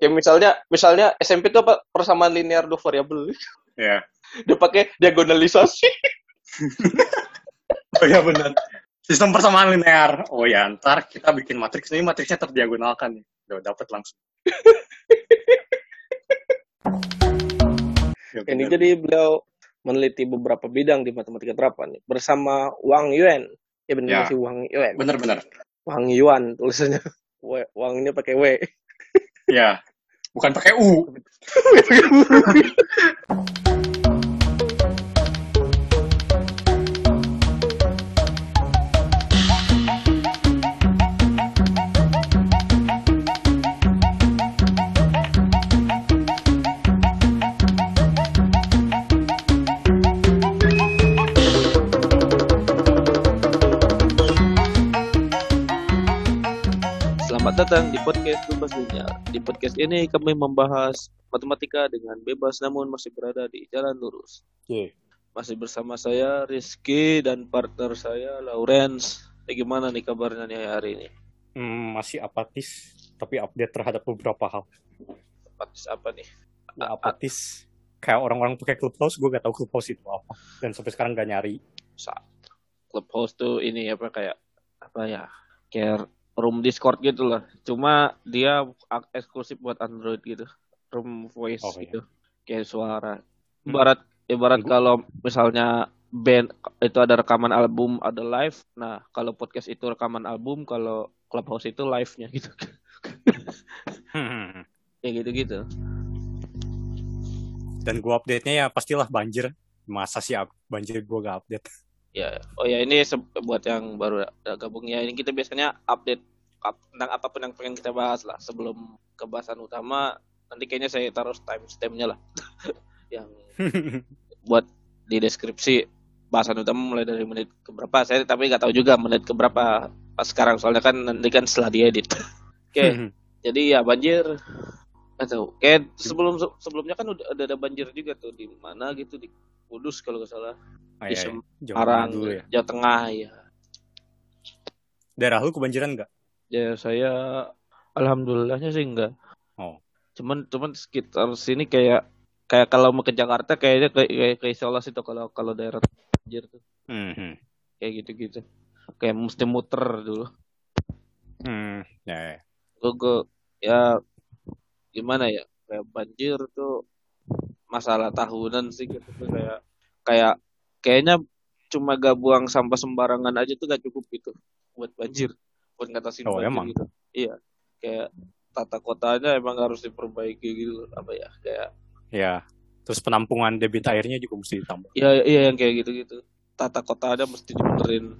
Kayak misalnya misalnya SMP itu apa persamaan linear dua variabel. Ya. Dia pakai diagonalisasi. Oh iya benar. Sistem persamaan linear. Oh ya, ntar kita bikin matriks ini matriksnya terdiagonalkan nih. Udah dapat langsung. Ya, Ini jadi beliau meneliti beberapa bidang di matematika terapan bersama Wang Yuan. Ya benar Ya. sih Wang Yuan. Bener-bener. Wang Yuan tulisannya. W, Wangnya pakai W. Ya. Bukan pakai U. datang di podcast Bebas Linear. Di podcast ini kami membahas matematika dengan bebas namun masih berada di jalan lurus. Oke. Masih bersama saya Rizky dan partner saya Lawrence. Eh, gimana nih kabarnya nih hari ini? Hmm, masih apatis, tapi update terhadap beberapa hal. Apatis apa nih? Nggak apatis. Kayak orang-orang pakai Clubhouse, gue gak tahu Clubhouse itu apa. Dan sampai sekarang gak nyari. Clubhouse tuh ini apa kayak apa ya? Kayak room Discord gitu lah. Cuma dia eksklusif buat Android gitu. Room voice Oh, iya. gitu. Kayak suara. Hmm. Ibarat ibarat kalau misalnya band itu ada rekaman album, ada live. Nah, kalau podcast itu rekaman album, kalau Clubhouse itu live-nya gitu. Hmm. Kayak gitu-gitu. Dan gue update-nya ya pastilah banjir. Masa sih banjir gue gak update? Ya, oh ya ini buat yang baru gabung ya. Ini kita biasanya update up- tentang apa pun yang pengen kita bahas lah sebelum ke bahasan utama. Nanti kayaknya saya taruh timestamp-nya lah. yang buat di deskripsi bahasan utama mulai dari menit ke berapa. Saya tapi nggak tahu juga menit ke berapa pas sekarang soalnya kan nanti kan setelah diedit. Oke, jadi ya banjir atau kayak sebelum sebelumnya kan udah udah ada banjir juga tuh di mana gitu di Kudus kalau nggak salah Ah, di iya, iya. Semarang ya. Jawa Tengah ya Daerah lu kebanjiran gak? Ya saya alhamdulillahnya sih enggak Oh. cuman cuman sekitar sini kayak kayak kalau mau ke Jakarta kayaknya kayak kayak ke isolasi tuh kalau kalau daerah banjir tuh Hmm. kayak gitu gitu kayak mesti muter dulu Hmm. Ya, ya. gue gue- ya gimana ya kayak banjir tuh masalah tahunan sih gitu tuh kayak kayak kayaknya cuma gak buang sampah sembarangan aja tuh gak cukup gitu buat banjir buat ngatasin Oh, banjir emang? gitu iya kayak tata kotanya emang harus diperbaiki gitu apa ya kayak Ya. Terus penampungan debit airnya juga mesti ditambah. iya iya yang kayak gitu gitu tata kotanya mesti dibenerin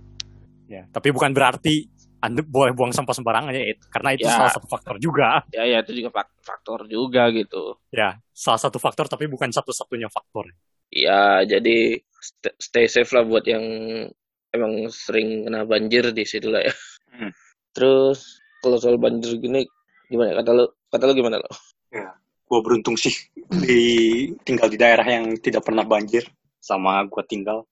Ya. Tapi bukan berarti anda boleh buang sampah sembarangan ya, karena itu Ya. salah satu faktor juga. ya ya itu juga fak- faktor juga gitu Ya, salah satu faktor tapi bukan satu-satunya faktor. Ya, jadi st- stay safe lah buat yang emang sering kena banjir di situ lah ya. Hmm. Terus kalau soal banjir gini gimana? Kata lu, kata lu gimana lo? Gue beruntung sih di tinggal di daerah yang tidak pernah banjir sama gue tinggal.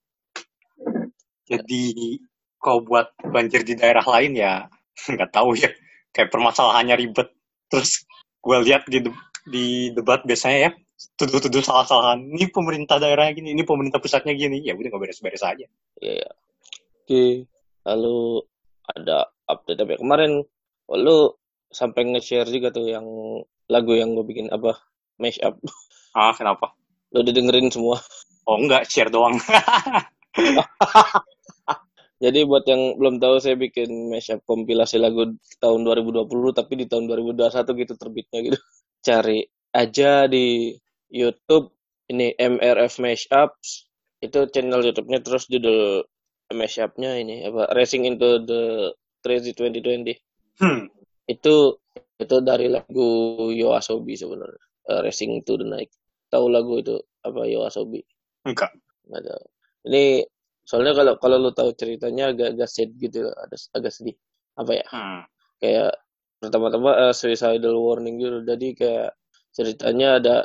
Jadi kalau buat banjir di daerah lain ya nggak tahu ya. Kayak permasalahannya ribet. Terus gue lihat di de- di debat biasanya ya tuduh-tuduh salah-salahan. Ini pemerintah daerahnya gini, ini pemerintah pusatnya gini. Ya udah nggak beres-beres aja. Iya ya. Oke. Lalu ada update apa ya? Kemarin lu sampai nge-share juga tuh yang lagu yang gue bikin apa? Mash up. Ah, kenapa? Lu udah dengerin semua. Oh enggak, share doang. Jadi buat yang belum tahu saya bikin mashup kompilasi lagu tahun 2020 tapi di tahun 2021 gitu terbitnya gitu. Cari aja di YouTube ini MRF Mashups itu channel YouTube-nya terus judul mashup-nya ini apa Racing into the Crazy 2020. Hmm. Itu itu dari lagu Yoasobi sebenarnya. Eh, Racing to the Night. Tahu lagu itu apa Yoasobi? Enggak. Nggak tahu. Ini soalnya kalau kalau lu tahu ceritanya agak agak sad gitu ada agak sedih apa ya Hmm. kayak pertama-tama eh, suicidal warning gitu jadi kayak ceritanya ada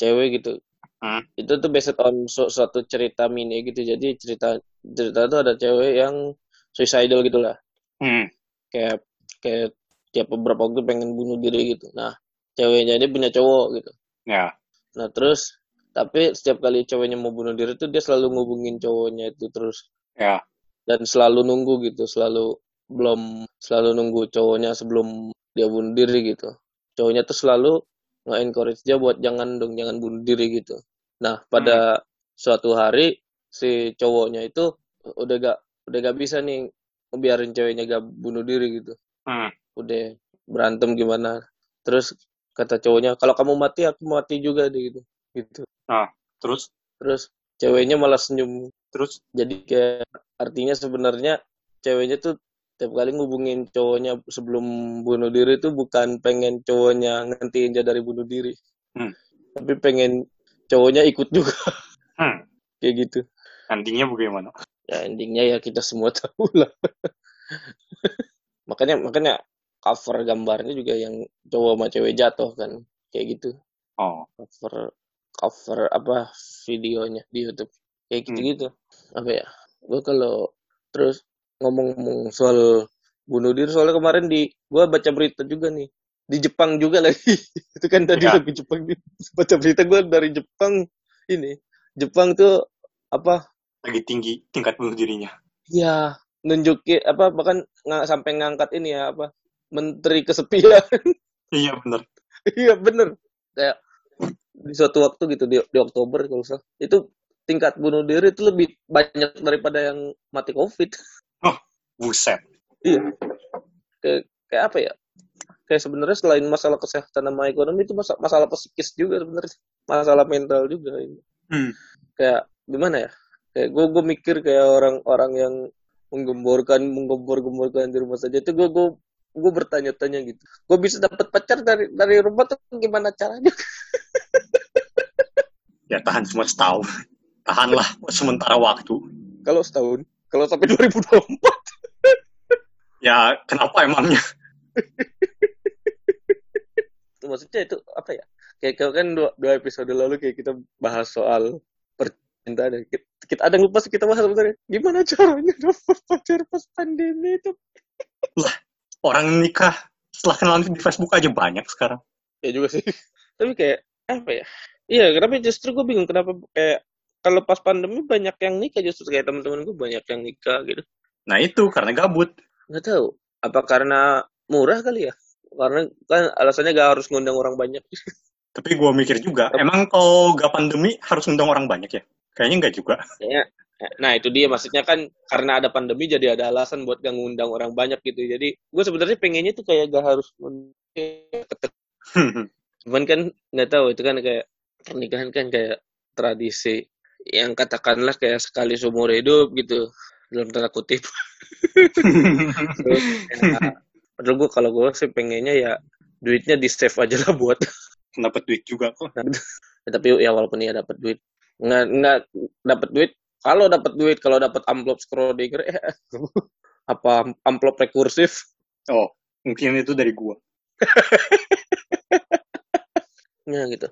cewek gitu Hmm. itu tuh based on su- suatu cerita mini gitu jadi cerita cerita tuh ada cewek yang suicidal gitulah Hmm. kayak kayak tiap beberapa waktu pengen bunuh diri gitu nah ceweknya ini punya cowok gitu Ya. nah terus tapi setiap kali ceweknya mau bunuh diri tuh dia selalu ngubungin cowoknya itu terus Ya. dan selalu nunggu gitu selalu belum selalu nunggu cowoknya sebelum dia bunuh diri gitu cowoknya tuh selalu nge-encourage dia buat jangan dong jangan bunuh diri gitu. Nah pada suatu hari si cowoknya itu udah gak udah gak bisa nih biarin ceweknya gak bunuh diri gitu. Hmm. udah berantem gimana. Terus kata cowoknya kalau kamu mati aku mati juga deh gitu. Gitu. Terus? Terus ceweknya malah senyum. Terus? Jadi kayak artinya sebenarnya ceweknya tuh tiap kali ngubungin cowoknya sebelum bunuh diri tuh bukan pengen cowoknya ngantiin dia dari bunuh diri. Hmm. tapi pengen cowoknya ikut juga. Hmm, kayak gitu. Endingnya bagaimana? ya endingnya ya kita semua tahu lah. Makanya makanya cover gambarnya juga yang cowok sama cewek jatuh kan. Kayak gitu. Oh. cover cover apa videonya di YouTube. Kayak gitu gitu apa ya? Gue kalau terus ngomong-ngomong soal bunuh diri. Soalnya kemarin di gue baca berita juga nih. Di Jepang juga lagi. Itu kan tadi Ya. Jepang baca berita gue dari Jepang ini. Jepang tuh apa? Lagi tinggi tingkat bunuh dirinya. ya nunjukin apa bahkan nggak sampai ngangkat ini ya apa menteri kesepian. Iya bener. iya bener. Kayak di suatu waktu gitu di, di Oktober kalau salah. Itu tingkat bunuh diri itu lebih banyak daripada yang mati covid Buset. iya kayak kayak apa ya kayak sebenarnya selain masalah kesehatan sama ekonomi itu masalah masalah psikis juga sebenarnya masalah mental juga ini Hmm. kayak gimana ya kayak gue gue mikir kayak orang-orang yang menggemborkan menggembor-gemborkan di rumah saja itu gue gue gue bertanya-tanya gitu gue bisa dapat pacar dari dari rumah tuh gimana caranya Ya tahan cuma setahun. Tahanlah sementara waktu. kalau setahun kalau sampai 2024 Ya kenapa emangnya? itu maksudnya itu apa ya kayak kayak kan dua, dua episode lalu kayak kita bahas soal percintaan ya. kita, kita ada lupa sih kita bahas sebenarnya gimana caranya dapat pacar pas pandemi itu Orang nikah setelah kenalan di Facebook aja banyak sekarang. ya juga sih tapi kayak apa ya iya kenapa justru gue bingung kenapa kayak kalau pas pandemi banyak yang nikah justru kayak teman-teman gue banyak yang nikah gitu Nah itu karena gabut. nggak tahu apa karena murah kali ya karena kan alasannya gak harus ngundang orang banyak Tapi gue mikir juga, emang kalau gak pandemi harus ngundang orang banyak ya? Kayaknya nggak juga. Kayaknya, nah itu dia maksudnya kan karena ada pandemi jadi ada alasan buat gak ngundang orang banyak gitu jadi gue sebenarnya pengennya tuh kayak gak harus ngundang cuman kan nggak tahu itu kan kayak pernikahan kan kayak tradisi yang katakanlah kayak sekali seumur hidup gitu dalam tanda kutip Terus, ya, padahal gue kalau gue sih pengennya ya duitnya di save aja lah buat Dapat duit juga kok. Ya, tapi ya walaupun ya dapat duit nggak nggak dapat duit kalau dapat duit kalau dapat amplop Schrödinger eh apa amplop rekursif Oh, mungkin itu dari gua. ya gitu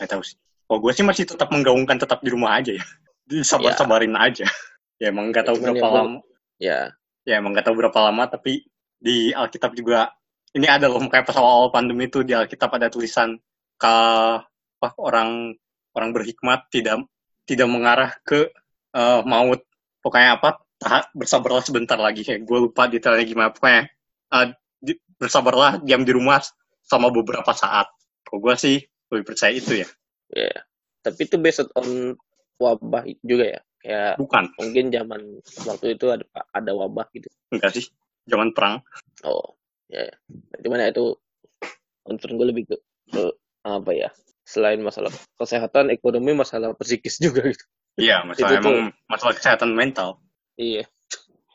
Nggak tahu sih. Oh, gue sih masih tetap menggaungkan tetap di rumah aja ya. Disabar-sabarin aja. Ya emang nggak tahu Cuman berapa ya, lama. ya Ya emang nggak tahu berapa lama, tapi di Alkitab juga ini ada loh kayak pas awal pandemi itu di Alkitab ada tulisan ke apa, orang orang berhikmat tidak tidak mengarah ke eh, maut. Pokoknya apa? Tahan, bersabarlah sebentar lagi. Kayak gue lupa detailnya gimana. Pokoknya eh, di- bersabarlah diam di rumah selama beberapa saat. Kok gue sih lebih percaya itu ya. Ya tapi itu based on wabah juga ya kayak Bukan, mungkin zaman waktu itu ada ada wabah gitu enggak sih. Zaman perang. oh ya ya. cuman ya itu concern gue lebih ke, ke apa ya selain masalah kesehatan ekonomi masalah psikis juga gitu Iya, masalah Itu tuh. emang masalah kesehatan mental. iya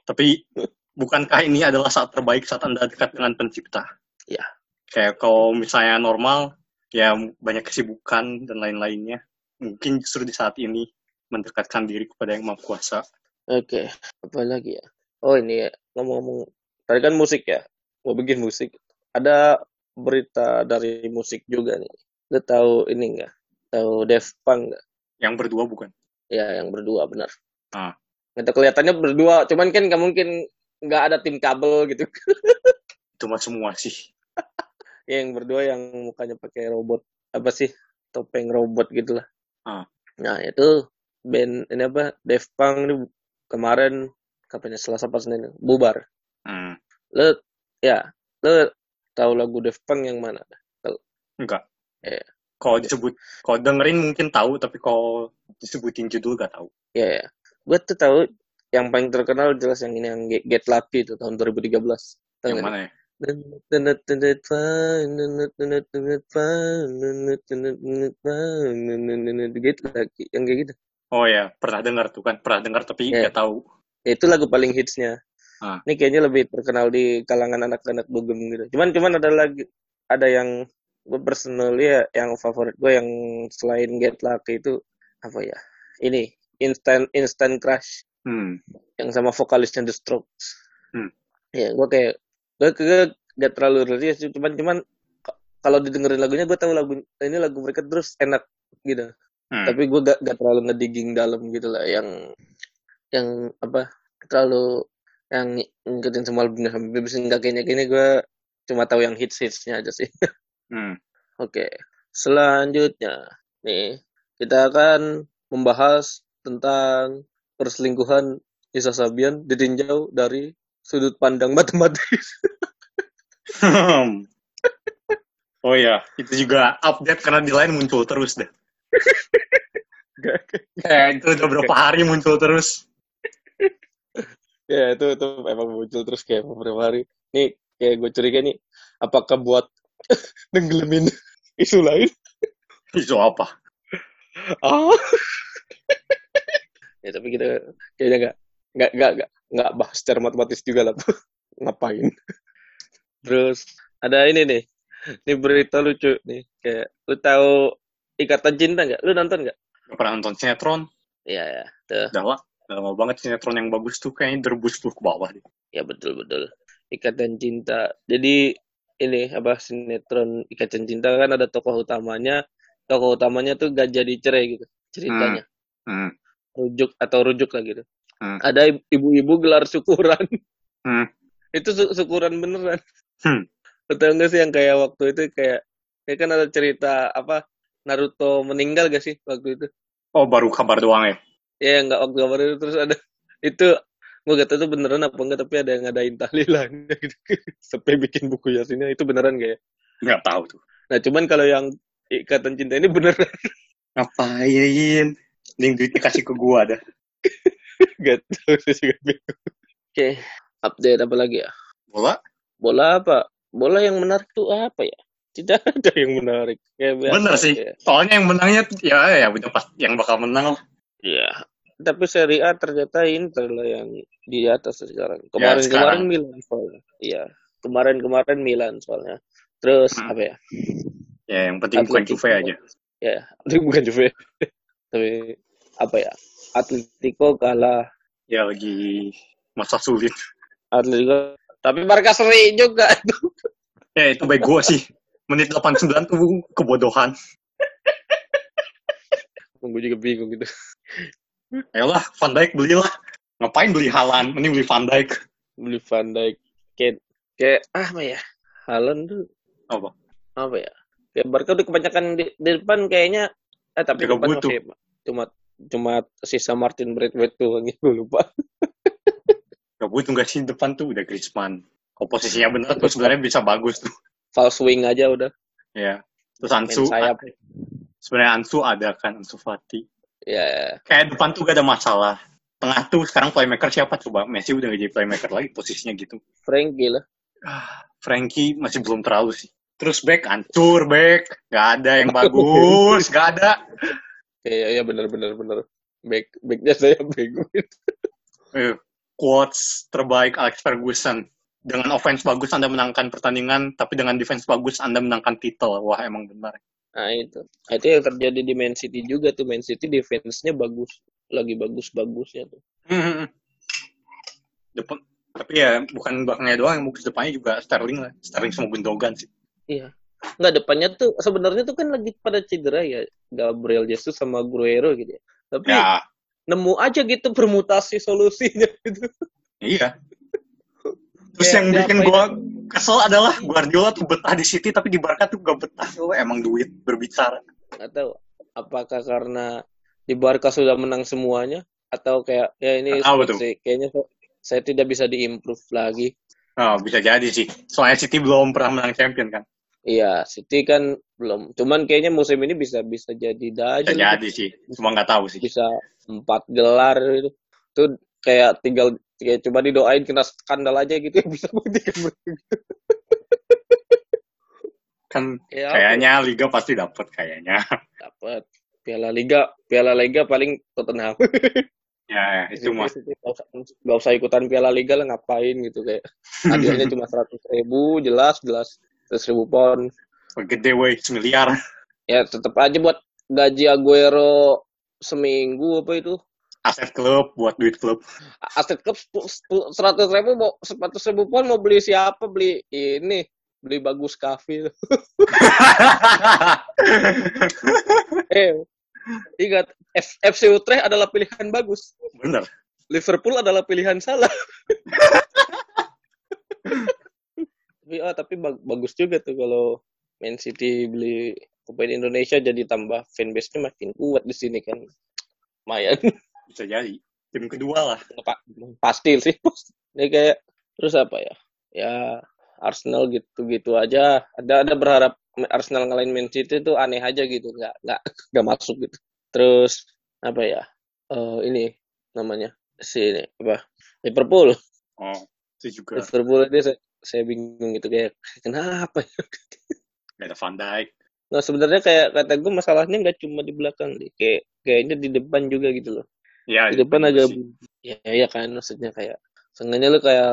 Tapi bukankah ini adalah saat terbaik saat Anda dekat dengan pencipta? Ya. Kayak kalau misalnya normal, ya banyak kesibukan dan lain-lainnya. Mungkin justru di saat ini mendekatkan diri kepada yang Maha Kuasa. Oke, apa lagi ya? Oh ini ya, ngomong-ngomong, tadi kan musik ya, mau bikin musik. Ada berita dari musik juga nih. Lo tahu ini nggak? Tahu Def Punk nggak? Yang berdua bukan? Ya, yang berdua benar. Ah. Itu kelihatannya berdua, cuman kan nggak mungkin nggak ada tim kabel gitu. Itu mah semua sih. Yang berdua yang mukanya pakai robot apa sih topeng robot gitu lah Ah. nah itu band ini apa Def Punk ini kemarin katanya Selasa pas Senin bubar Hmm. lo ya lo tahu lagu Def Punk yang mana Enggak. Iya. Kalau disebut, kalau dengerin mungkin tahu, tapi kalau disebutin judul gak tahu. ya ya gue tuh tahu yang paling terkenal jelas yang ini yang Get, Get Lucky itu tahun 2013 Tahu Yang mana ya? Gitu lagi yang kayak gitu Oh ya, pernah dengar tuh kan. Pernah dengar tapi nggak tahu. Ya, itu lagu paling hitsnya Ah. ini kayaknya lebih terkenal di kalangan anak-anak dugem gitu cuman cuman ada lagi ada yang gue personally ya yang favorit gue yang selain Get Lucky itu apa ya ini Instant Instant Crush Hmm. yang sama vokalisnya The Strokes. Hmm. Ya, gue kayak gue gue gak terlalu sih, cuman cuman kalau didengerin lagunya gue tahu lagu ini lagu mereka terus enak gitu. Hmm. Tapi gue gak, gak terlalu ngedigging dalam gitu lah yang yang apa terlalu yang ngikutin semua albumnya sampai bisa nggak kayaknya kayaknya gue cuma tahu yang hits hitsnya aja sih. Hmm. Oke, selanjutnya nih kita akan membahas tentang perselingkuhan Nisa Sabian ditinjau dari sudut pandang matematis. oh ya, itu juga update karena di lain muncul terus deh. Kayak itu udah berapa hari muncul terus. ya itu itu emang muncul terus kayak beberapa hari. Nih kayak gue curiga nih, apakah buat nenggelamin isu lain? Itu apa? Ah. ya tapi kita kayaknya nggak nggak nggak nggak nggak bahas secara matematis juga lah tuh ngapain terus ada ini nih ini berita lucu nih kayak lu tahu ikatan cinta nggak lu nonton nggak Gak pernah nonton sinetron. iya ya tuh Udah lah. Udah lama banget sinetron yang bagus tuh kayaknya derbus tuh ke bawah. deh. ya betul betul ikatan cinta jadi ini apa sinetron ikatan cinta kan ada tokoh utamanya tokoh utamanya tuh gak jadi cerai gitu ceritanya Hmm. rujuk atau rujuk lah gitu. Hmm. Ada ibu-ibu gelar syukuran. Hmm. itu su- syukuran beneran. Hmm. Betul nggak sih yang kayak waktu itu kayak kayak kan ada cerita apa Naruto meninggal gak sih waktu itu? Oh baru kabar doang ya? Ya nggak waktu kabar itu terus ada itu gue gak tahu itu beneran apa enggak tapi ada yang ngadain tahlilannya gitu. Sampai bikin buku yasinnya itu beneran gak ya? Nggak tahu tuh. Nah cuman kalau yang ikatan cinta ini beneran Ngapain? Mending duitnya kasih ke gua dah. gak tahu saya juga bingung. Oke, update apa lagi ya? Bola? Bola apa? Bola yang menarik tuh apa ya? Tidak ada yang menarik. Kayak biasa Bener sih. aja. Soalnya yang menangnya ya ya udah pas yang bakal menang lah. Iya. Tapi Serie A ternyata Inter lah yang di atas sekarang. Ya, Kemarin-kemarin sekarang. Milan soalnya. Iya. Kemarin-kemarin Milan soalnya. Terus Hmm. apa ya? Ya yang penting bukan Atletico. Juve aja. Ya, itu bukan Juve. Tapi apa ya? Atletico kalah. Ya lagi masa sulit. Atletico. Tapi Barca seri juga. Ya itu baik gua sih. Menit 89 tuh kebodohan. Gue juga bingung gitu. Ayolah, Van Dijk belilah. Ngapain beli Halan? Mending beli Van Dijk. Beli Van Dijk. Kayak, kayak ah, apa ya? Haaland tuh Apa? apa ya? Kayak Barca udah kebanyakan di, di depan kayaknya eh tapi Juga depan butuh. masih cuma cuma sisa Martin Braithwaite tuh gitu lupa. Gak butuh nggak sih depan tuh udah Griezmann. Kalau posisinya bener tuh sebenarnya bisa bagus tuh. False wing aja udah Ya. Terus Ansu, sayap. sebenarnya Ansu ada kan Ansu Fati. Ya, Kayak depan tuh gak ada masalah. Tengah tuh sekarang playmaker siapa coba? Messi udah gak jadi playmaker lagi posisinya gitu. Frankie lah. Ah, Frankie masih belum terlalu sih. Terus back hancur back, gak ada yang bagus, gak ada. Kayak ya benar benar benar. Back backnya saya bego. Eh, quotes terbaik Alex Ferguson. Dengan offense bagus Anda menangkan pertandingan, tapi dengan defense bagus Anda menangkan titel. Wah emang benar. Nah itu. Nah, itu yang terjadi di Man City juga tuh. Man City defense-nya bagus. Lagi bagus-bagusnya tuh. Hmm. Depan, tapi ya bukan belakangnya doang yang bagus depannya juga Sterling lah. Sterling sama Gundogan sih. Iya. Nggak depannya tuh sebenarnya tuh kan lagi pada cedera ya Gabriel Jesus sama Guerrero gitu ya. Tapi Ya, nemu aja gitu permutasi solusinya gitu. iya. Terus Kayak yang bikin diapain? gua kesel adalah Guardiola tuh betah di City tapi di Barca tuh gak betah. Oh, emang duit berbicara. Tahu apakah karena di Barca sudah menang semuanya atau kayak ya ini seperti- tuh. kayaknya saya- saya tidak bisa diimprove lagi. Oh, bisa jadi sih. Soalnya City belum pernah menang champion kan. Iya, City kan belum. Cuman kayaknya musim ini bisa bisa jadi dah Bisa jadi sih. Cuma nggak tahu sih. Bisa empat gelar itu. Tuh kayak tinggal kayak coba didoain kena skandal aja gitu ya bisa buktikan Kan apa? kayaknya Liga pasti dapat kayaknya. dapat Piala Liga, Piala Liga paling Tottenham. ya, itu mah. Gak usah ikutan Piala Liga lah ngapain gitu kayak hadiahnya cuma seratus ribu jelas jelas seratus ribu pound Gede weh, semiliar. ya tetap aja buat gaji Aguero seminggu apa itu Aset klub buat duit klub. aset klub seratus ribu mau seratus ribu pound mau beli siapa beli ini beli bagus kafe eh ingat F- FC Utrecht adalah pilihan bagus Bener. Liverpool adalah pilihan salah tapi ah tapi bag- bagus juga tuh kalau Man City beli pemain Indonesia jadi tambah fanbase-nya makin kuat di sini kan. Lumayan. Bisa jadi. Tim kedua lah. Pa- pasti sih. Ini kayak terus apa ya? Ya Arsenal gitu-gitu aja. Ada ada berharap Arsenal ngalahin Man City itu aneh aja gitu. Nggak nggak nggak masuk gitu. Terus apa ya? Eh ini namanya si ini apa? Liverpool. Oh, itu juga. Liverpool ini saya, bingung gitu kayak kenapa ya Gak ada Van Dijk. nah sebenarnya kayak kata gue masalahnya nggak cuma di belakang deh kayak kayaknya di depan juga gitu loh Ya, di depan agak sih. ya ya kan maksudnya kayak sengaja lu kayak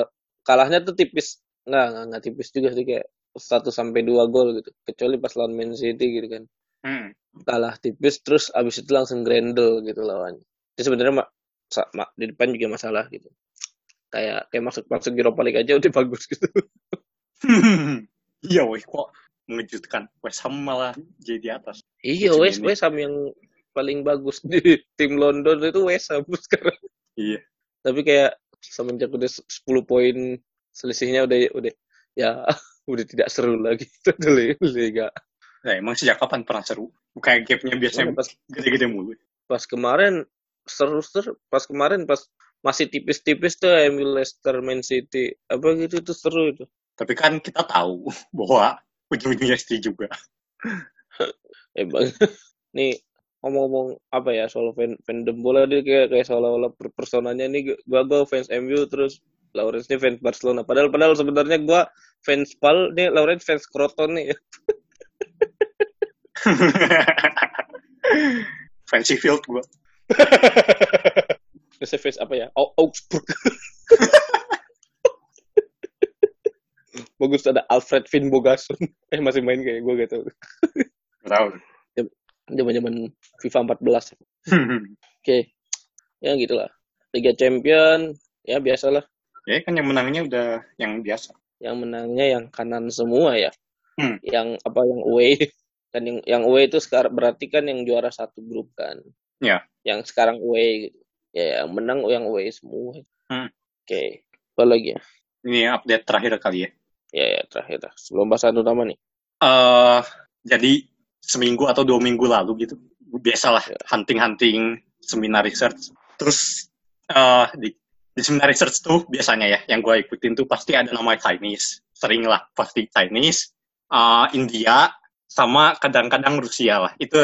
kalahnya tuh tipis nggak nggak, nggak tipis juga sih kayak satu sampai dua gol gitu kecuali pas lawan Man City gitu kan Hmm. kalah tipis terus abis itu langsung grendel gitu lawannya jadi sebenarnya mak, mak- di depan juga masalah gitu kayak kayak masuk masuk Europa League aja udah bagus gitu Iya, weh, kok mengejutkan. West Ham malah jadi di atas. iya West ini. West Ham yang paling bagus di tim London itu West Ham sekarang Iya. tapi kayak semenjak udah 10 poin selisihnya udah udah ya udah tidak seru lagi di liga Nah, emang sejak kapan pernah seru? Kayak gapnya biasanya pas gede-gede mulu. pas kemarin seru seru pas kemarin pas masih tipis-tipis tuh MU Leicester Man City. Apa gitu itu seru itu. Tapi kan kita tahu bahwa ujung-ujungnya City juga. bang nih ngomong-ngomong apa ya soal fan fandom bola dia kayak kayak seolah-olah per personanya nih gua gua fans MU terus Lawrence ini fans Barcelona. Padahal padahal sebenarnya gua fans Pal nih Lawrence fans Croton nih. Fancy field gue. Face apa ya? Au- Augsburg. Bagus ada Alfred Finn Bogason. Eh masih main kayak gue gitu. Gak tau. Zaman-zaman FIFA 14. Oke. Ya gitulah. Liga Champion ya biasalah. ya kan yang menangnya udah yang biasa. Yang menangnya yang kanan semua ya. Hmm. Yang apa yang away kan yang yang away itu sekarang berarti kan yang juara satu grup kan. Ya. Yang sekarang away gitu. Ya yang menang yang away semua. Hmm. Oke. Apa lagi ya? Ini update terakhir kali ya. Ya, ya terakhir dah. Sebelum bahasan utama nih. eh jadi seminggu atau dua minggu lalu gitu biasalah Ya. hunting-hunting seminar research terus eh di, di seminar research tuh biasanya ya yang gue ikutin tuh pasti ada nama Chinese sering lah pasti Chinese eh, India sama kadang-kadang Rusia lah itu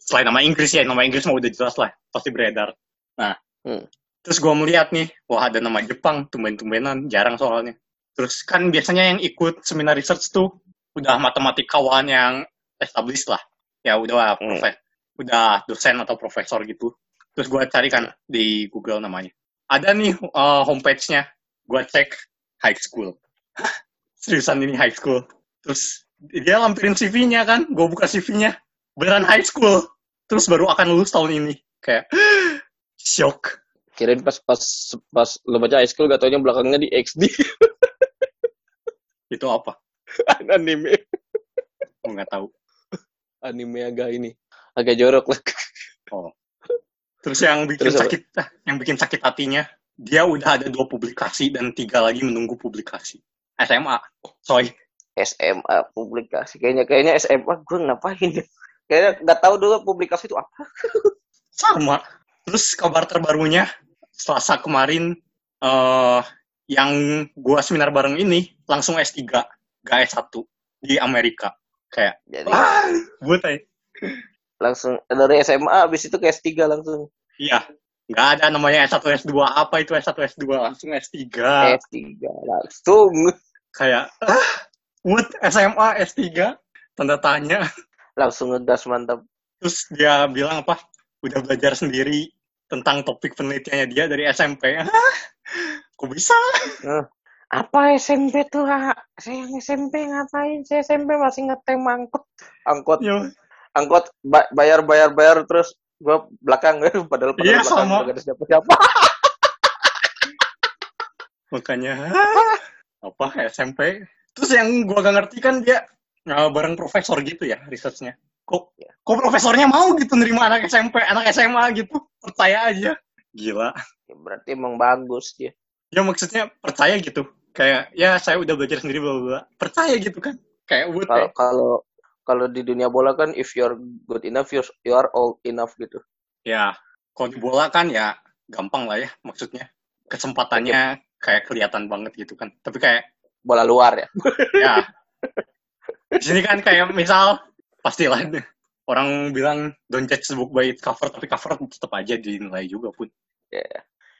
selain nama Inggris ya nama Inggris mah udah jelas lah pasti beredar nah Hmm. terus gue melihat nih wah ada nama Jepang tumben-tumbenan jarang soalnya. Terus kan biasanya yang ikut seminar research tuh udah matematikawan yang established lah. Ya udah Hmm. udah dosen atau profesor gitu. Terus gue cari kan di Google namanya. Ada nih uh, homepage-nya. Gue cek high school. Seriusan ini high school? Terus dia lampirin CV-nya kan gue buka CV-nya beneran high school. Terus baru akan lulus tahun ini. Kayak shock Kirain pas pas pas lo baca high school gak taunya belakangnya di XD itu apa anime gue nggak tahu anime agak ini agak jorok lah Terus yang bikin Terus apa? sakit, yang bikin sakit hatinya, dia udah ada dua publikasi dan tiga lagi menunggu publikasi. SMA. Soy. SMA publikasi kayaknya kayaknya SMA gue ngapain ya kayaknya nggak tahu dulu publikasi itu apa Sama. Terus kabar terbarunya Selasa kemarin eh yang gua seminar bareng ini langsung S3, gak S1 di Amerika. Kayak jadi ah, buat aja. langsung dari SMA abis itu ke S3 langsung Iya. Nggak ada namanya S1, S2. Apa itu S1, S2? Langsung S3. S3 langsung Kayak, ah, what? SMA, S3? Tanda tanya. langsung ngegas mantap Terus dia bilang apa? Udah belajar sendiri tentang topik penelitiannya dia dari SMP. Kok bisa? apa SMP tuh Kak? saya yang SMP ngapain saya SMP masih ngetem angkot angkot Ya, angkot ba- bayar bayar bayar terus gua belakang padahal padahal Iya, belakang sama. gak ada siapa siapa makanya, apa SMP? Terus yang gua gak ngerti kan dia eh, bareng profesor gitu ya risetnya. Kok, kok profesornya mau gitu nerima anak SMP, anak SMA gitu? Percaya aja. Gila. ya, berarti emang bagus dia Ya maksudnya percaya gitu. Kayak, ya saya udah belajar sendiri, bla bla bla. Percaya gitu kan. Kayak buat kalau kalau kalau di dunia bola kan if you're good enough you're, you are old enough gitu ya kalau di bola kan ya gampang lah ya maksudnya kesempatannya kayak kelihatan banget gitu kan tapi kayak bola luar ya ya di sini kan kayak misal pastilah deh, orang bilang don't judge the book by its cover tapi cover tetap aja dinilai juga pun. Ya.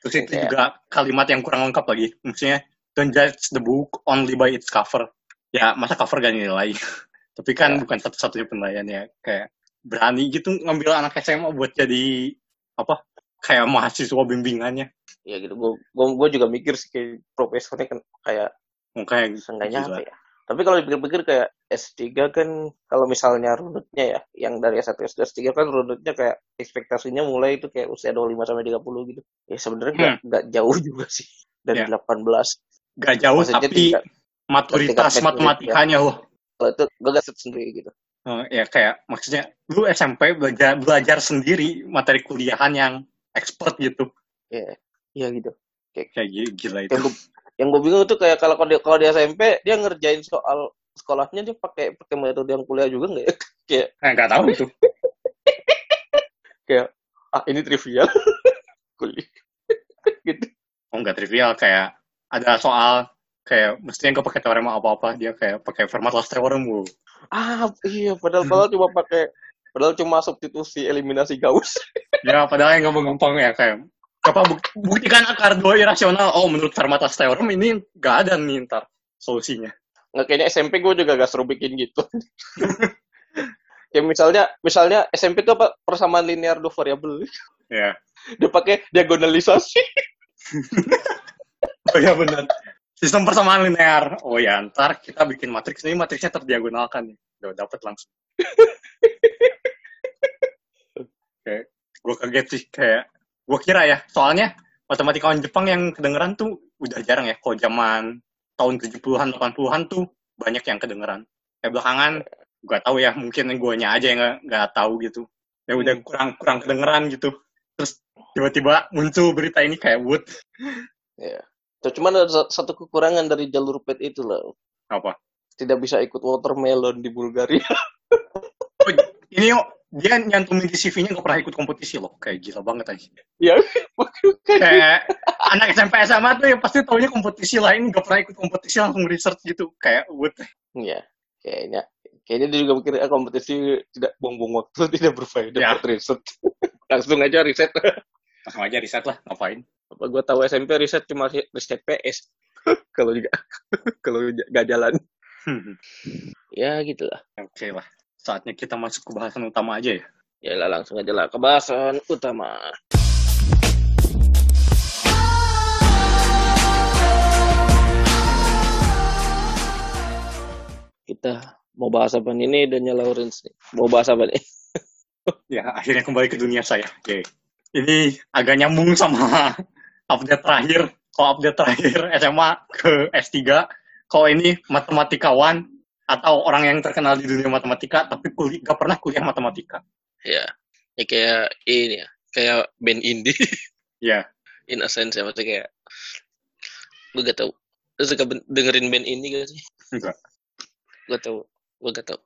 terus itu Kayak- juga kalimat yang kurang lengkap lagi. Maksudnya don't judge the book only by its cover. Ya masa cover gak dinilai? Tapi kan Ya. bukan satu-satunya penilaian ya. Kayak berani gitu ngambil anak SMA buat jadi apa kayak mahasiswa bimbingannya. Ya gitu. Gua juga mikir sih kayak profesornya kan kayak kayak seenggaknya gila. apa ya tapi kalau dipikir-pikir kayak S3 kan kalau misalnya runutnya ya yang dari S1 S2 S3 kan runutnya kayak ekspektasinya mulai itu kayak usia 25 sampai 30 gitu. Ya sebenarnya nggak nggak jauh juga sih dari Hmm. Ya. 18 gak jauh Maksudnya tapi tingkat- maturitas tingkat matematikanya loh kalau itu gue gak sendiri gitu. Eh, ya kayak maksudnya lu SMP belajar belajar sendiri materi kuliahan yang expert gitu. Ya iya gitu. Kayak gi- gila itu. gue yang gue bingung tuh kayak kalau dia kalau di SMP dia ngerjain soal sekolahnya dia pakai pakai metode yang kuliah juga nggak ya? Kayak eh, nggak tahu itu. Kayak ah ini trivial kuliah. Gitu. Oh nggak trivial kayak ada soal kayak mestinya nggak pakai teorema apa apa dia kayak pakai Fermat-Last theorem wow. ah iya padahal padahal cuma pakai padahal cuma substitusi eliminasi Gauss. Ya padahal yang gampang-gampang ya kayak apa buk- buktikan akar dua irasional. Oh menurut Fermat-Last theorem ini nggak ada nih ntar solusinya. Nggak kayaknya SMP gue juga gak seru bikin gitu. Ya misalnya misalnya SMP itu apa? Persamaan linear dua variabel. Ya. Dia pakai diagonalisasi. Oh ya benar. Sistem persamaan linear. Oh ya ntar kita bikin matriks ini matriksnya terdiagonalkan nih. Udah dapet langsung. Kayak gue kaget sih kayak gue kira ya soalnya matematikawan Jepang yang kedengeran tuh udah jarang ya. Kalau zaman tahun 70-an 80-an tuh banyak yang kedengeran. Kayak belakangan gak tahu ya mungkin guanya aja yang nggak nggak tahu gitu. Ya udah kurang kurang kedengeran gitu. Terus tiba-tiba muncul berita ini kayak wood. Ya cuman ada sa- satu kekurangan dari jalur pet itu loh. Apa? Tidak bisa ikut watermelon di Bulgaria. Oh, ini yuk, dia nyantumin di CV-nya gak pernah ikut kompetisi loh. Kayak gila banget aja. ya Kayak anak SMP SMA tuh ya pasti taunya kompetisi lain, gak pernah ikut kompetisi langsung research gitu. Kayak what? ya kayaknya kayaknya dia juga mikir ah, kompetisi tidak buang-buang waktu tidak berfaedah Ya. buat riset langsung aja riset Langsung aja riset lah, ngapain. apa gue tahu SMP riset cuma ri- riset PS kalau juga kalau j- gak jalan Hmm, ya gitulah Oke lah, saatnya kita masuk ke bahasan utama aja ya. ya lah langsung aja lah ke bahasan utama kita mau bahas apa nih ini Daniel Lawrence nih mau bahas apa nih Ya, akhirnya kembali ke dunia saya. Oke. Ini agak nyambung sama update terakhir. Kalau update terakhir SMA ke S3, kalau ini matematikawan atau orang yang terkenal di dunia matematika, tapi kuliah, gak pernah kuliah matematika. ya ya kayak ini ya kayak band indie Ya, in a sense ya maksudnya kayak gue gak tau Lu suka dengerin band indie gak sih? Enggak. Gue tau, gue gak tau.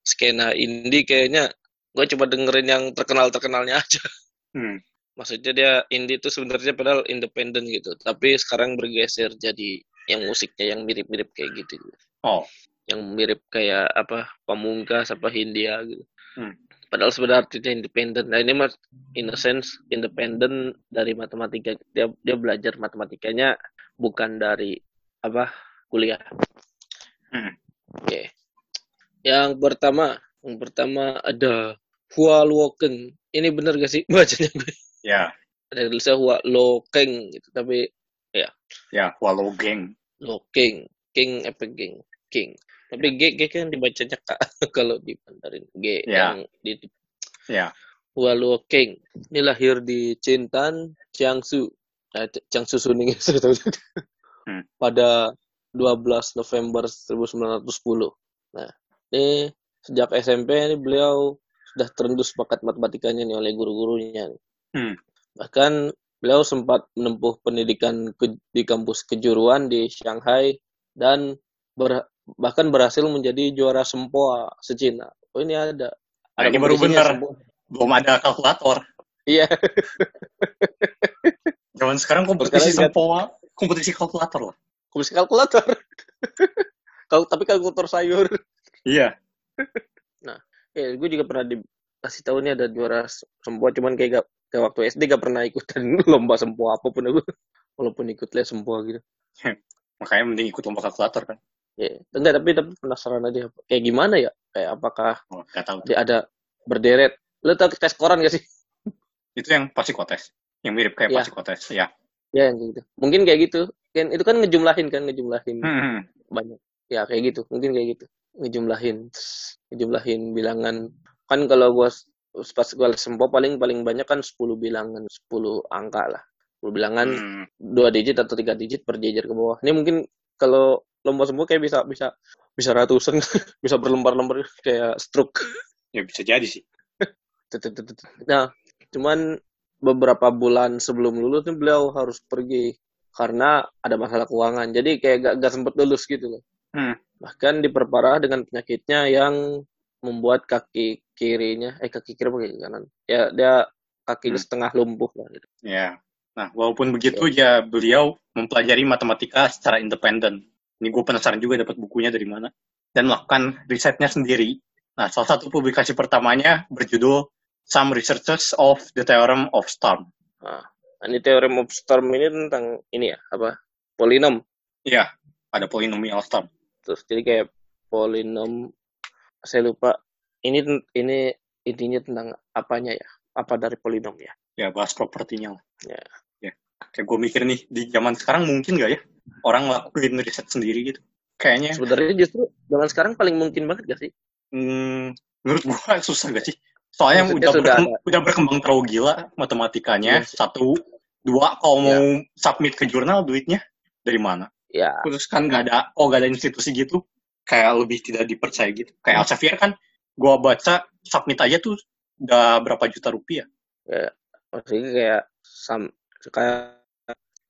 Skena indie kayaknya gue coba dengerin yang terkenal-terkenalnya aja. Hmm. Maksudnya dia indie itu sebenarnya padahal independen gitu. Tapi sekarang bergeser jadi yang musiknya yang mirip-mirip kayak gitu. Oh. Yang mirip kayak apa Pamungkas apa Hindia gitu. Hmm. Padahal sebenarnya artinya independen. Nah ini mas in a sense independen dari matematika. Dia dia belajar matematikanya bukan dari apa kuliah. Hmm. Oke. Yang pertama, yang pertama ada Hua Luokeng. Ini bener gak sih bacanya gue? Ya, Ada tulisnya Hua Lokeng gitu, tapi ya, Wallow Gang. Lokeng, King apa King, King. Tapi G, G kan dibacanya K kalau di Mandarin. G Ya. yang di Ya, Hua Luokeng. Ini lahir di Cintan, Jiangsu. C- Jiangsu Suning. Hmm. Pada 12 November 1910. Nah, ini sejak SMP ini beliau sudah terendus bakat matematikanya nih oleh guru-gurunya. Hmm. Bahkan beliau sempat menempuh pendidikan ke- di kampus kejuruan di Shanghai dan ber- bahkan berhasil menjadi juara sempoa se-Cina. Oh ini ada. Nah, ini baru sempoa. belum ada kalkulator. Iya. Zaman sekarang kompetisi Sekarang sempoa, kompetisi kalkulator lah. Kompetisi kalkulator. Kalau tapi kalkulator sayur. Iya. Ya, gue juga pernah dikasih tahu nih ada juara sempoa, cuman kayak gak, kayak waktu SD gak pernah ikutan lomba sempoa apa pun aku. Walaupun ikut les sempoa gitu. Makanya mending ikut lomba kalkulator kan. Ya, enggak tapi tapi penasaran aja kayak gimana ya? Kayak apakah Oh, tahu. dia ada berderet? Lo tau tes koran gak sih? Itu yang psikotes. Yang mirip kayak Iya. psikotes. Ya. Ya yang gitu. Mungkin kayak gitu. Kan itu kan ngejumlahin kan ngejumlahin Hmm. banyak. Ya kayak gitu. Mungkin kayak gitu. Ngejumlahin ngejumlahin bilangan. Kan kalau gua pas gua les sempoa paling paling banyak kan 10 bilangan, 10 angka lah. 10 bilangan Hmm. dua digit atau tiga digit berjejer ke bawah. Ini mungkin kalau lomba semua kayak bisa bisa bisa ratusan, bisa berlembar-lembar kayak stroke. Ya bisa jadi sih. Nah, cuman beberapa bulan sebelum lulus nih beliau harus pergi karena ada masalah keuangan. Jadi kayak gak, gak sempet lulus gitu loh. Hmm. Bahkan diperparah dengan penyakitnya yang membuat kaki kirinya, eh kaki kiri apa kaki kanan? Ya dia kakinya Hmm. setengah lumpuh lah. Gitu. Ya. Nah, walaupun begitu ya beliau mempelajari matematika secara independen. Ini gue penasaran juga dapat bukunya dari mana. Dan melakukan risetnya sendiri. Nah, salah satu publikasi pertamanya berjudul Some Researches of the Theorem of Storm. Nah, ini teorem of storm ini tentang ini ya, apa? Polinom. Iya, ada polinomial storm. Terus jadi kayak polinom saya lupa ini ini intinya tentang apanya ya? Apa dari polinom ya? Ya, bahas propertinya. Ya. Ya. Kayak gue mikir nih, di zaman sekarang mungkin gak ya? Orang ngelakuin riset sendiri gitu. Kayaknya, Sebenarnya justru zaman sekarang paling mungkin banget gak sih? hmm, menurut gue susah gak sih? Soalnya Maksudnya udah, sudah berkem- udah berkembang terlalu gila matematikanya. Iya sih. Satu, dua, kalau Iya. mau submit ke jurnal duitnya dari mana? Ya, Terus kan gak ada, oh gak ada institusi gitu, kayak lebih tidak dipercaya gitu. Kayak Elsevier kan, gue baca submit aja tuh udah berapa juta rupiah. maksudnya kayak sam kayak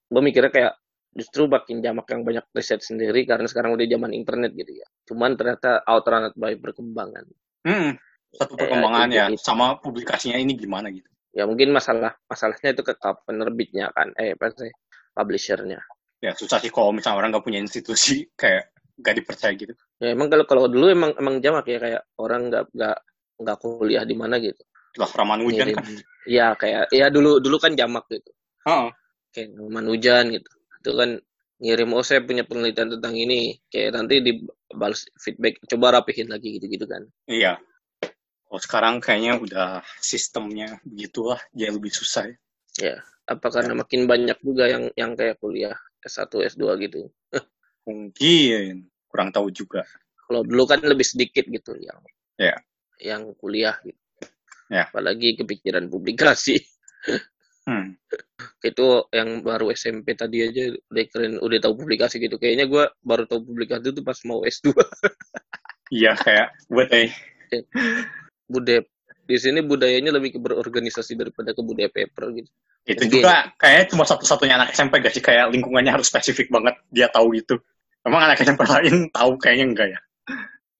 gue mikirnya kayak justru makin jamak yang banyak riset sendiri karena sekarang udah zaman internet gitu ya. Cuman ternyata alternate by perkembangan. Hmm, satu Eh, perkembangan itu- ya, itu. sama publikasinya ini gimana gitu. Ya mungkin masalah masalahnya itu ke penerbitnya kan, eh apa sih publishernya. Ya susah sih kalau misalnya orang nggak punya institusi, kayak gak dipercaya gitu. Ya emang kalau kalau dulu emang emang jamak ya kayak orang nggak nggak nggak kuliah di mana gitu. Jelas Ramanujan Ngirim- kan. Ya kayak ya dulu dulu kan jamak gitu. Heeh. Kayak Numan Hujan gitu. Itu kan ngirim oh saya punya penelitian tentang ini. Kayak nanti dibalas feedback coba rapihin lagi gitu-gitu kan. Iya. Kalau sekarang kayaknya udah sistemnya begitulah, jadi lebih susah ya. Ya, apa karena makin banyak juga yang yang kayak kuliah S1, S2 gitu. Mungkin kurang tahu juga. Kalau dulu kan lebih sedikit gitu yang Ya. yang kuliah gitu. Ya. Apalagi kepikiran publikasi. Hmm. itu yang baru SMP tadi aja udah keren udah tahu publikasi gitu kayaknya gue baru tahu publikasi itu pas mau S2 Iya kayak buat eh Budep di sini budayanya lebih ke berorganisasi daripada ke budaya paper gitu. Itu juga kayaknya cuma satu-satunya anak SMP gak sih kayak lingkungannya harus spesifik banget dia tahu gitu. Emang anak SMP lain tahu kayaknya enggak ya.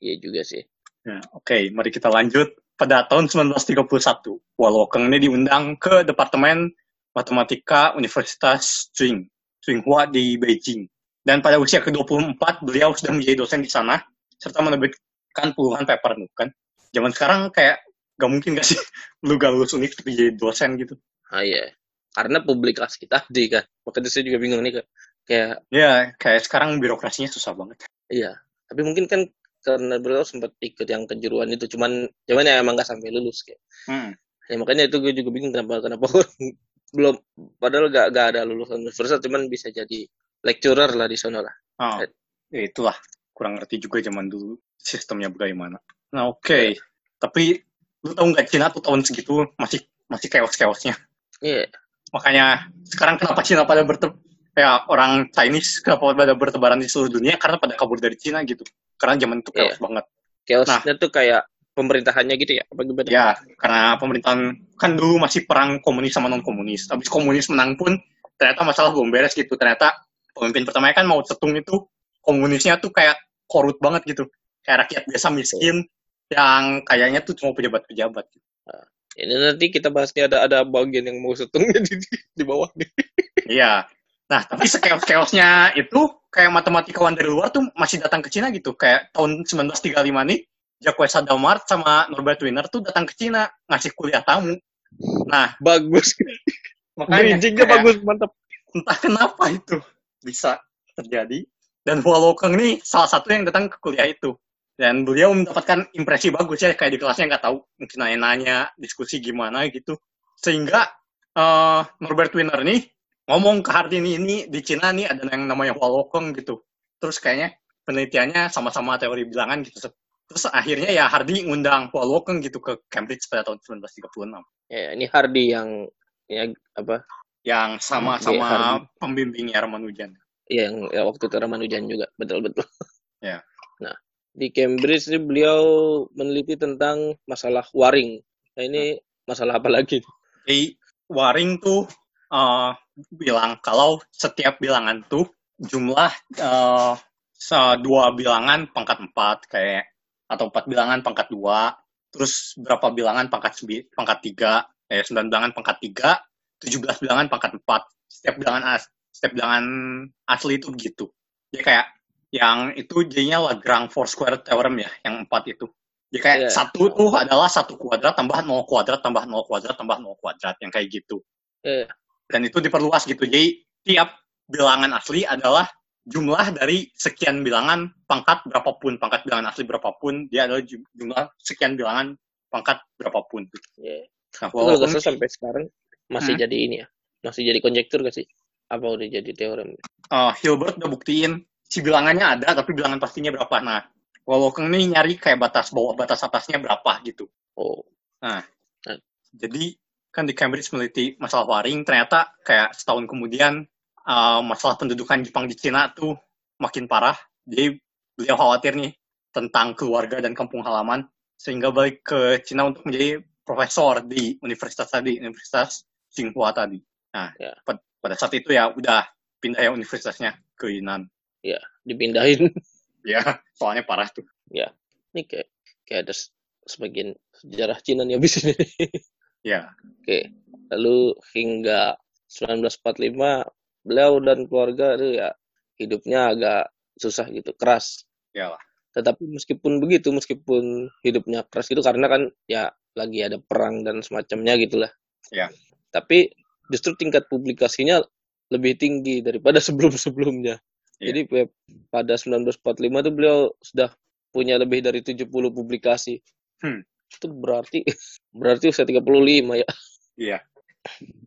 Iya juga sih. Ya, Oke, mari kita lanjut. Pada tahun 1931, Walokeng ini diundang ke Departemen Matematika Universitas Tsinghua Tsinghua di Beijing. Dan pada usia ke-24, beliau sudah menjadi dosen di sana, serta menerbitkan puluhan paper kan. Zaman sekarang kayak gak mungkin gak sih lu gak lulus unik tapi jadi dosen gitu. Ah iya. Karena publikasi tadi kan. Makanya saya juga bingung nih Kak. Kayak Ya, kayak sekarang birokrasinya susah banget. iya. Tapi mungkin kan karena beliau sempat ikut yang kejuruan itu cuman cuman ya emang gak sampai lulus kayak. Hmm. Ya makanya itu gue juga bingung kenapa kenapa belum padahal gak, gak ada lulusan universitas cuman bisa jadi lecturer lah di sana lah. Oh, ya itulah. Kurang ngerti juga zaman dulu sistemnya bagaimana. Nah, oke. Tapi lu tahu nggak Cina tuh tahun segitu masih masih chaos-chaosnya. Iya. Makanya sekarang kenapa Cina pada berte ya orang Chinese kenapa pada bertebaran di seluruh dunia karena pada kabur dari Cina gitu. Karena zaman itu chaos Iya. banget. Chaosnya tuh kayak pemerintahannya gitu ya apa gimana? Ya, karena pemerintahan kan dulu masih perang komunis sama non komunis. Habis komunis menang pun ternyata masalah belum beres gitu. Ternyata pemimpin pertamanya kan mau Zedong itu komunisnya tuh kayak korut banget gitu. Kayak rakyat biasa miskin yang kayaknya tuh cuma pejabat-pejabat. gitu. Ini nanti kita bahasnya ada ada bagian yang mau setengah di, di, di bawah nih. Iya. Nah, tapi sekeos-keosnya itu kayak matematikawan dari luar tuh masih datang ke Cina gitu. Kayak tahun 1935 nih, Jacques Hadamard sama Norbert Wiener tuh datang ke Cina ngasih kuliah tamu. Nah, Bagus. makanya kayak bagus mantap. entah kenapa itu bisa terjadi. Dan Wolokeng nih salah satu yang datang ke kuliah itu. Dan beliau mendapatkan impresi bagus ya, kayak di kelasnya nggak tahu, mungkin nanya-nanya, diskusi gimana gitu. Sehingga eh, Norbert Wiener nih ngomong ke Hardini ini di Cina nih ada yang namanya Wolokeng gitu. Terus kayaknya penelitiannya sama-sama teori bilangan gitu. Terus akhirnya ya Hardy ngundang Wolokeng gitu ke Cambridge pada tahun 1936. Ya, ini Hardy yang ya apa? Yang sama-sama Hardy. pembimbingnya Ramanujan. Ya, yang ya, waktu itu Ramanujan juga, betul-betul. Ya. Nah, di Cambridge ini beliau meneliti tentang masalah waring. Nah, ini masalah apa lagi? Jadi Waring tuh eh, bilang kalau setiap bilangan tuh jumlah eh, se- dua bilangan pangkat empat kayak atau empat bilangan pangkat dua, terus berapa bilangan pangkat pangkat tiga, eh sembilan bilangan pangkat tiga, tujuh belas bilangan pangkat empat. Setiap bilangan as, setiap bilangan asli itu begitu. Jadi kayak yang itu jadinya Lagrange four square theorem ya, yang empat itu. Jadi kayak Iya. satu tuh adalah satu kuadrat tambah nol kuadrat tambah nol kuadrat tambah nol kuadrat yang kayak gitu. Eh, Dan itu diperluas gitu. Jadi tiap bilangan asli adalah jumlah dari sekian bilangan pangkat berapapun, pangkat bilangan asli berapapun, dia adalah ju- jumlah sekian bilangan pangkat berapapun. ya. Nah, kalau walaupun nggak salah sampai sekarang masih Hmm. jadi ini ya. Masih jadi konjektur gak sih? Apa udah jadi teorem? uh, Hilbert udah buktiin si bilangannya ada, tapi bilangan pastinya berapa. Nah, Wolokeng nih nyari kayak batas bawah, batas atasnya berapa gitu. Oh, Jadi kan di Cambridge meneliti masalah waring, ternyata kayak setahun kemudian uh, masalah pendudukan Jepang di Cina tuh makin parah. Jadi beliau khawatir nih tentang keluarga dan kampung halaman, sehingga balik ke Cina untuk menjadi profesor di universitas tadi, Universitas Tsinghua tadi. Nah, Ya. pad- pada saat itu ya udah pindah ya universitasnya ke Yunan. dipindahin. Ya, soalnya parah tuh. ini kayak kayak ada sebagian sejarah Cina nih habis ini. Ya, Oke. Lalu hingga 1945 beliau dan keluarga itu ya hidupnya agak susah gitu, keras. ya lah. Tetapi meskipun begitu, meskipun hidupnya keras gitu karena kan ya lagi ada perang dan semacamnya gitulah. Ya. Tapi justru tingkat publikasinya lebih tinggi daripada sebelum-sebelumnya. Ya. Jadi pada 1945 itu beliau sudah punya lebih dari 70 publikasi. Hmm. Itu berarti berarti usia 35 ya. Iya.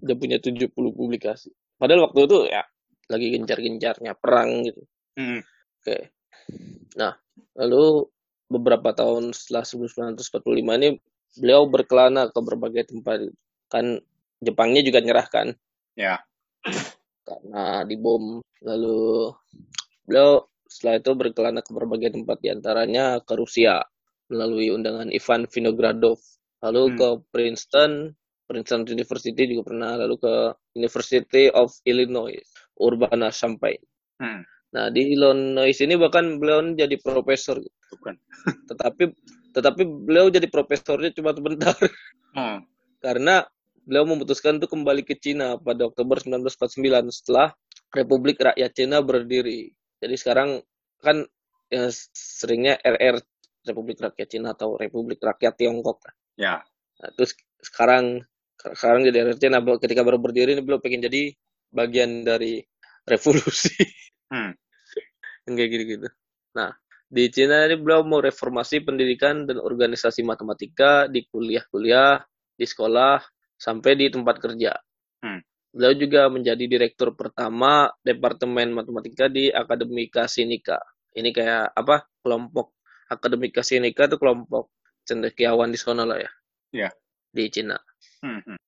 Udah punya 70 publikasi. Padahal waktu itu ya lagi gencar-gencarnya perang gitu. Hmm. Oke. Nah, lalu beberapa tahun setelah 1945 ini beliau berkelana ke berbagai tempat. Kan Jepangnya juga nyerah kan Ya. karena dibom. Lalu beliau setelah itu berkelana ke berbagai tempat di antaranya ke Rusia melalui undangan Ivan Vinogradov. lalu Hmm. ke Princeton, Princeton University juga pernah, lalu ke University of Illinois, Urbana-Champaign. Hmm. Nah, di Illinois ini bahkan beliau jadi profesor, Bukan. tetapi tetapi beliau jadi profesornya cuma sebentar Hmm. karena beliau memutuskan untuk kembali ke Cina pada Oktober 1949 setelah Republik Rakyat Cina berdiri. Jadi sekarang kan ya, seringnya RR Republik Rakyat Cina atau Republik Rakyat Tiongkok. Ya. Nah, terus sekarang sekarang jadi RR Cina ketika baru berdiri ini beliau pengen jadi bagian dari revolusi. Hmm. Kayak gitu-gitu. Nah, di Cina ini beliau mau reformasi pendidikan dan organisasi matematika di kuliah-kuliah, di sekolah, sampai di tempat kerja. Hmm. Beliau juga menjadi direktur pertama Departemen Matematika di Akademika Sinika. Ini kayak apa? Kelompok Akademika Sinika itu kelompok cendekiawan di sana lah ya. Iya. Di Cina. Hmm. hmm.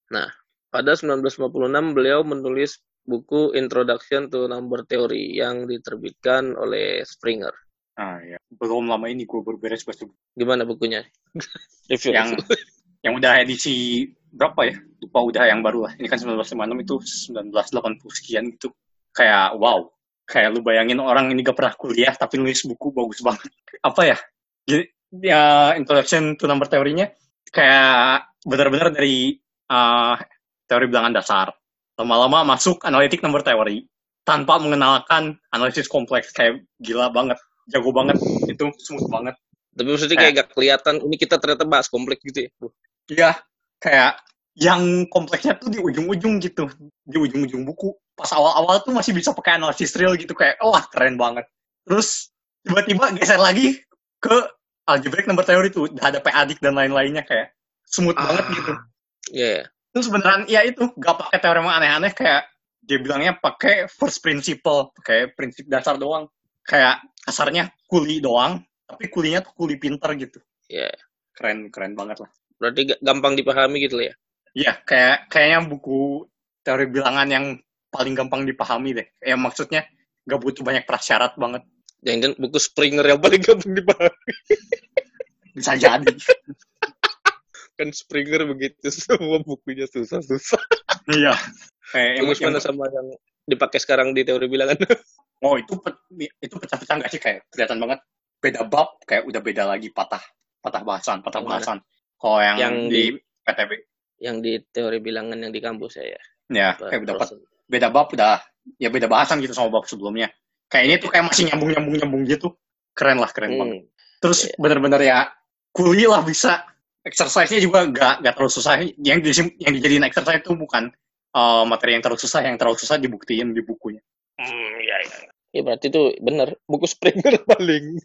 Pada 1956 beliau menulis buku Introduction to Number Theory yang diterbitkan oleh Springer. Ah, ya. Belum lama ini gue baru beres baca. Gimana bukunya? Review. yang yang udah edisi berapa ya? Lupa udah yang baru lah. Ini kan 1956 itu 1980 sekian gitu. Kayak wow. Kayak lu bayangin orang ini gak pernah kuliah tapi nulis buku bagus banget. Apa ya? Jadi, ya introduction to number teorinya kayak benar-benar dari uh, teori bilangan dasar. Lama-lama masuk analitik number theory tanpa mengenalkan analisis kompleks kayak gila banget, jago banget, itu smooth banget. Tapi maksudnya kayak gak kelihatan ini kita ternyata bahas kompleks gitu ya. Iya, kayak yang kompleksnya tuh di ujung-ujung gitu, di ujung-ujung buku. Pas awal-awal tuh masih bisa pakai analisis real gitu, kayak wah keren banget. Terus tiba-tiba geser lagi ke algebraic number theory tuh, udah ada PADIC dan lain-lainnya kayak smooth banget gitu. Iya. Terus beneran ya itu gak pakai teori yang aneh-aneh kayak dia bilangnya pakai first principle, pakai prinsip dasar doang. Kayak kasarnya kuli doang, tapi kulinya tuh kuli pinter gitu. Iya. Keren keren banget lah. Berarti ga- gampang dipahami gitu lah ya. Iya, kayak kayaknya buku teori bilangan yang paling gampang dipahami deh. Ya maksudnya gak butuh banyak prasyarat banget. Jangan buku Springer yang paling gampang dipahami. Bisa jadi. Kan Springer begitu semua bukunya susah-susah. iya. Yang, Terus mana yang- sama yang dipakai sekarang di teori bilangan. oh itu pe- itu pecah-pecah nggak sih kayak kelihatan banget beda bab kayak udah beda lagi patah patah bahasan patah mana? bahasan. Kalau yang, Yang di, di- PTB yang di teori bilangan yang di kampus saya. ya kayak udah beda bab udah ya beda bahasan gitu sama bab sebelumnya. Kayak ini tuh kayak masih nyambung nyambung nyambung gitu. Keren lah keren banget. Hmm. Terus Iya. bener-bener ya kuli lah bisa. Exercise-nya juga gak, gak terlalu susah. Yang, di, yang dijadiin exercise itu bukan uh, materi yang terlalu susah. Yang terlalu susah dibuktiin di bukunya. Hmm, ya, ya. Ya berarti itu bener. Buku Springer paling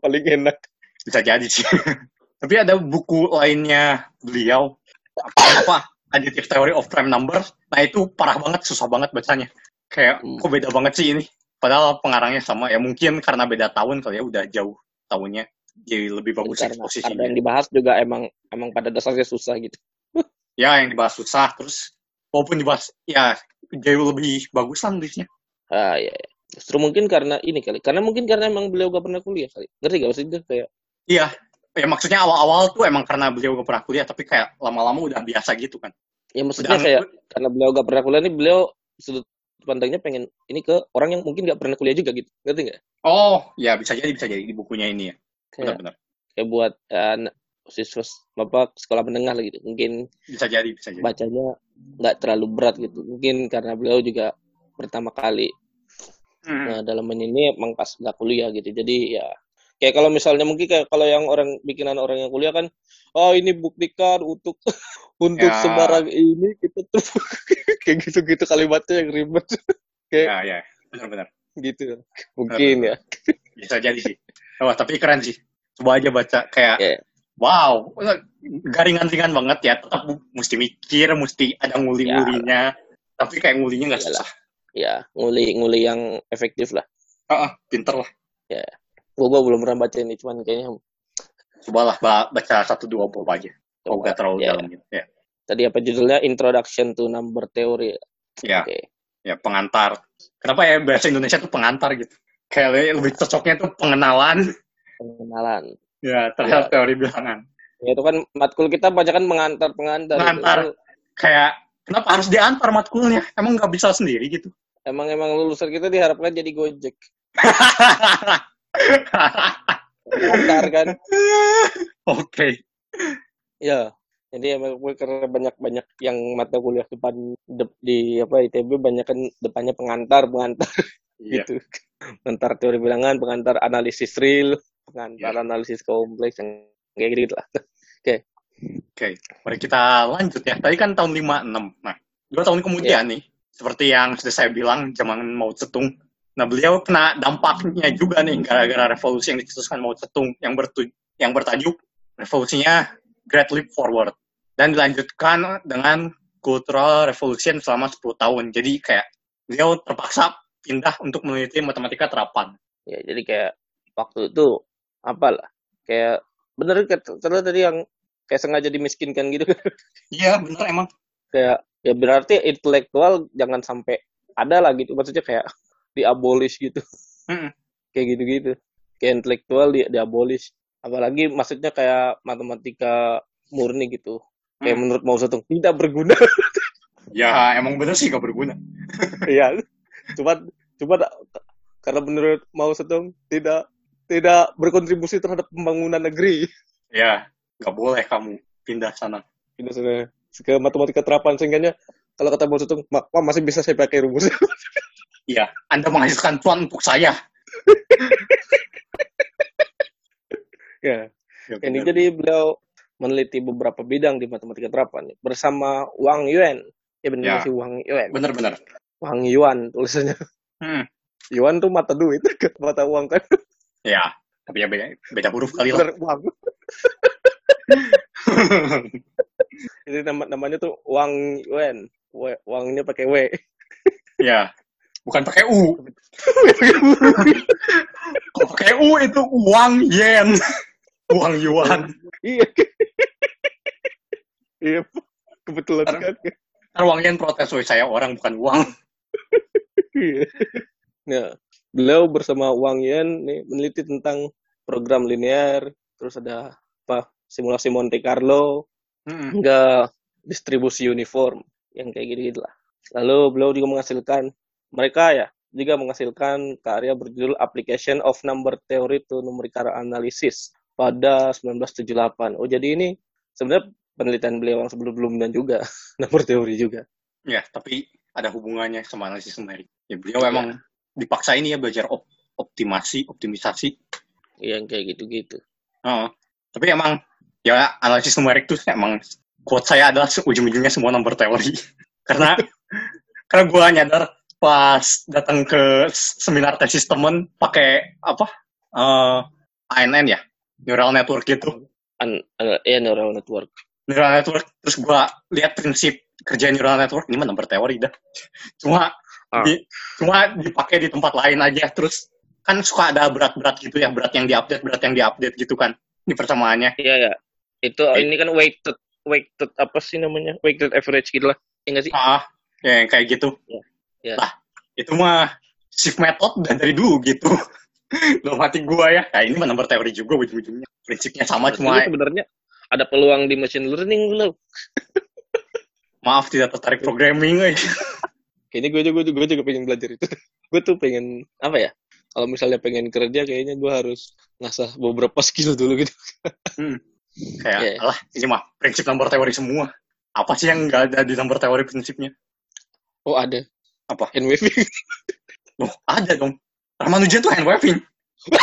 paling enak. Bisa jadi sih. Tapi ada buku lainnya beliau. Apa? Additive Theory of Prime Numbers. Nah itu parah banget, susah banget bacanya. Kayak Hmm. kok beda banget sih ini. Padahal pengarangnya sama. Ya mungkin karena beda tahun kali ya udah jauh tahunnya. Jadi lebih bagus karena, eksposisinya. karena yang dibahas juga emang emang pada dasarnya susah gitu. ya yang dibahas susah terus walaupun dibahas ya jauh lebih bagus lah nulisnya Ah ya, ya. Justru mungkin karena ini kali. Karena mungkin karena emang beliau gak pernah kuliah kali. Ngerti gak maksudnya kayak iya ya maksudnya awal-awal tuh emang karena beliau gak pernah kuliah tapi kayak lama-lama udah biasa gitu kan ya maksudnya Udah- kayak karena beliau gak pernah kuliah nih beliau sudut pandangnya pengen ini ke orang yang mungkin gak pernah kuliah juga gitu. Ngerti gak? oh ya bisa jadi bisa jadi di bukunya ini ya benar-benar kayak buat anak siswa bapak sekolah menengah lah gitu. Mungkin bisa jadi bisa jadi bacanya nggak terlalu berat gitu. Mungkin karena beliau juga pertama kali Hmm. Nah, dalam ini emang pas nggak kuliah gitu. Jadi ya kayak kalau misalnya mungkin kayak kalau yang orang bikinan orang yang kuliah kan, oh ini buktikan untuk untuk Ya. sembarang ini kita tuh kayak gitu-gitu kalimatnya yang ribet. Kayak ya ya. Benar-benar. gitu. Mungkin ya. bisa jadi sih. Wah tapi keren sih. Coba aja baca kayak Iya. wow garingan-ringan banget ya. Tetap mesti mikir mesti ada nguli-ngulinya. Tapi kayak ngulinya nggak susah. Ya, nguli-nguli yang efektif lah. Ah, ah, pinter lah Gua, gua belum pernah baca ini, cuman kayaknya cobalah ba- baca satu dua bab aja kalau nggak terlalu Ya. dalam gitu ya tadi apa judulnya Introduction to Number Theory. ya Oke. ya pengantar kenapa ya bahasa Indonesia tuh pengantar gitu kayak lebih cocoknya tuh pengenalan Pengenalan. ya terhadap teori bilangan Ya itu kan matkul kita banyak kan pengantar pengantar. Pengantar. Itu, Kayak kenapa harus diantar matkulnya? Emang nggak bisa sendiri gitu? emang emang lulusan kita diharapkan jadi gojek. Pengantar kan. Oke. Ya. Jadi emang gue karena banyak banyak yang mata kuliah depan de- di apa ITB banyak kan depannya pengantar pengantar Iya. gitu. Pengantar teori bilangan, pengantar analisis real, pengantar Iya. analisis kompleks yang kayak gitu lah. Oke, mari kita lanjut ya. Tadi kan tahun 56. Nah, dua tahun kemudian nih, seperti yang sudah saya bilang, zaman Mao Zedong. Nah, beliau kena dampaknya juga nih, gara-gara revolusi yang dicetuskan Mao Zedong, yang, bertu yang bertajuk revolusinya Great Leap Forward. Dan dilanjutkan dengan Cultural Revolution selama 10 tahun. Jadi kayak beliau terpaksa pindah untuk meneliti matematika terapan. Ya, jadi kayak waktu itu apalah kayak bener kata tadi yang kayak sengaja dimiskinkan gitu kan. Iya, bener emang. kayak ya berarti intelektual jangan sampai ada lah gitu maksudnya kayak diabolish gitu. Mm-mm. kayak gitu-gitu. Kayak intelektual di diabolish apalagi maksudnya kayak matematika murni gitu. Kayak Hmm. menurut Mao Zedong tidak berguna. Ya, emang bener sih gak berguna. ya cuma cuma karena menurut Mao Zedong tidak tidak berkontribusi terhadap pembangunan negeri. Ya, gak boleh kamu pindah sana. pindah sana. Ke matematika terapan sehingga kalau kata Mao Zedong "Ma- Wah, masih bisa saya pakai rumus Iya, Anda menghasilkan cuan untuk saya. ya Ya, Ini jadi beliau meneliti beberapa bidang di matematika terapan bersama Wang Yuan. Ya benar Ya. sih Wang Yuan. Bener-bener. Wang Yuan tulisannya. Hmm. Yuan tuh mata duit, mata uang kan. Ya, tapi ya beda, beda huruf kali lah. Uang. Jadi nama namanya tuh Wang Yuan. W, Wangnya pakai W. ya, bukan pakai U. Kalau pakai U itu uang yen. uang yuan. iya. Iya. Kebetulan kan. Uang yen protes, "Woi, saya orang bukan uang. Iya. Nah, beliau bersama Wang Yuan nih meneliti tentang program linear, terus ada apa simulasi Monte Carlo, Hmm. hingga distribusi uniform yang kayak gitu lah. Lalu beliau juga menghasilkan mereka ya juga menghasilkan karya berjudul Application of Number Theory to Numerical Analysis pada 1978. Oh jadi ini sebenarnya penelitian beliau yang sebelum-sebelumnya juga number teori juga. Ya, tapi ada hubungannya sama analisis numerik. Ya, beliau emang dipaksa ini ya belajar op- optimasi, optimisasi. Yang kayak gitu-gitu. Heeh. tapi emang ya analisis numerik tuh emang quote saya adalah ujung-ujungnya semua nomor teori. karena karena gue nyadar pas datang ke seminar tesis temen pakai apa eh ANN ya neural network gitu An, an, ya neural network. neural network terus gue lihat prinsip kerja neural network ini mah nomor teori dah cuma Ah. di, cuma dipakai di tempat lain aja terus kan suka ada berat-berat gitu ya berat yang diupdate berat yang diupdate gitu kan ini persamaannya Iya ya. Itu Eh. ini kan weighted weighted apa sih namanya? Weighted average gitu lah. Ya sih? ah ya yang kayak gitu Ya. Lah itu mah shift method dan dari dulu gitu dalam hati gua ya nah, ini mah nomor teori juga ujung-ujungnya prinsipnya sama Jadi cuma sebenarnya ada peluang di machine learning belum? maaf tidak tertarik programming eh. Kayaknya gue juga gue juga pengen belajar itu. gue tuh pengen apa ya? Kalau misalnya pengen kerja kayaknya gue harus ngasah beberapa skill dulu gitu. kayak Iya. alah ini mah prinsip nomor teori semua apa sih yang nggak ada di nomor teori prinsipnya Oh ada. Apa? Hand waving. loh ada dong Ramanujan tuh hand waving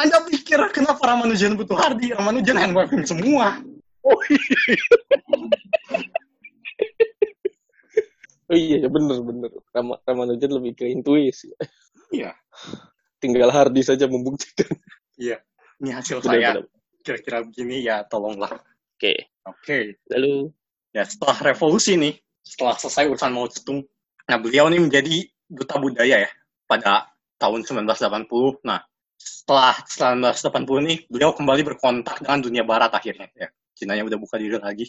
anda pikir kenapa Ramanujan butuh Hardy Ramanujan hand waving semua oh iya. oh iya bener bener. Ram Ramanujan lebih ke intuisi. iya Tinggal Hardy saja membuktikan. iya ini hasil Bener, saya kira-kira begini ya tolonglah Oke. oke Lalu ya setelah revolusi nih setelah selesai urusan Mao Zedong nah beliau nih menjadi duta budaya ya pada tahun 1980 nah setelah 1980 nih beliau kembali berkontak dengan dunia barat akhirnya ya Cina udah buka diri lagi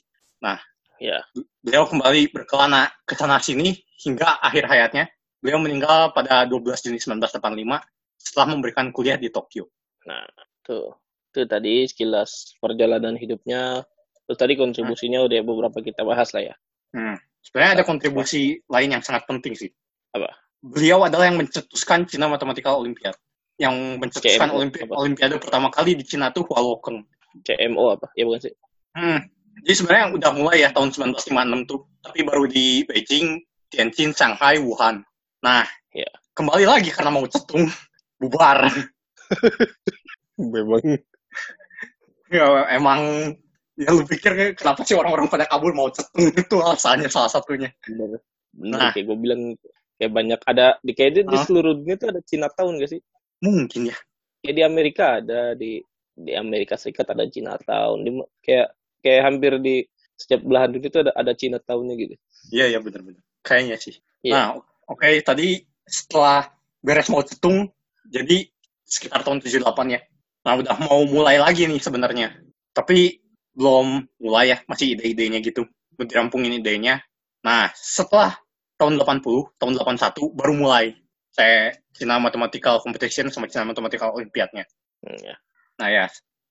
ya beliau kembali berkelana ke sana sini hingga akhir hayatnya beliau meninggal pada 12 Juni 1985 setelah memberikan kuliah di Tokyo Nah, tuh. Itu tadi sekilas perjalanan hidupnya. Terus tadi kontribusinya udah beberapa kita bahas lah ya. Hmm. Sebenarnya ada kontribusi lain yang sangat penting sih. Apa? Beliau adalah yang mencetuskan Cina Mathematical Olympiad. Yang mencetuskan olimpi- apa? Olimpiade pertama kali di Cina tuh Hua Lokeng. CMO apa? Ya bukan sih? Hmm. Jadi sebenarnya udah mulai ya tahun 1956 tuh. Tapi baru di Beijing, Tianjin, Shanghai, Wuhan. Nah, Ya. kembali lagi karena mau cetung, bubar. Memang. ya emang, ya lu pikir kenapa sih orang-orang pada kabur mau cetung itu alasannya salah satunya. Bener. Bener Nah. kayak gue bilang kayak banyak ada di kayaknya di seluruh dunia tuh ada Chinatown gak sih? Mungkin ya. Kayak di Amerika ada di di Amerika Serikat ada Chinatown di kayak kayak hampir di setiap belahan dunia itu ada ada Chinatown-nya gitu. Iya, iya bener-bener. Kayaknya sih. Iya. Nah, oke tadi setelah beres mau cetung, jadi sekitar tahun 78 ya. Nah, udah mau mulai lagi nih sebenarnya. Tapi belum mulai ya, masih ide-idenya gitu. Dirampungin idenya. Nah, setelah tahun 80, tahun 81 baru mulai saya Cina Mathematical Competition sama Cina Mathematical Olympiadnya. Hmm, ya. Nah ya,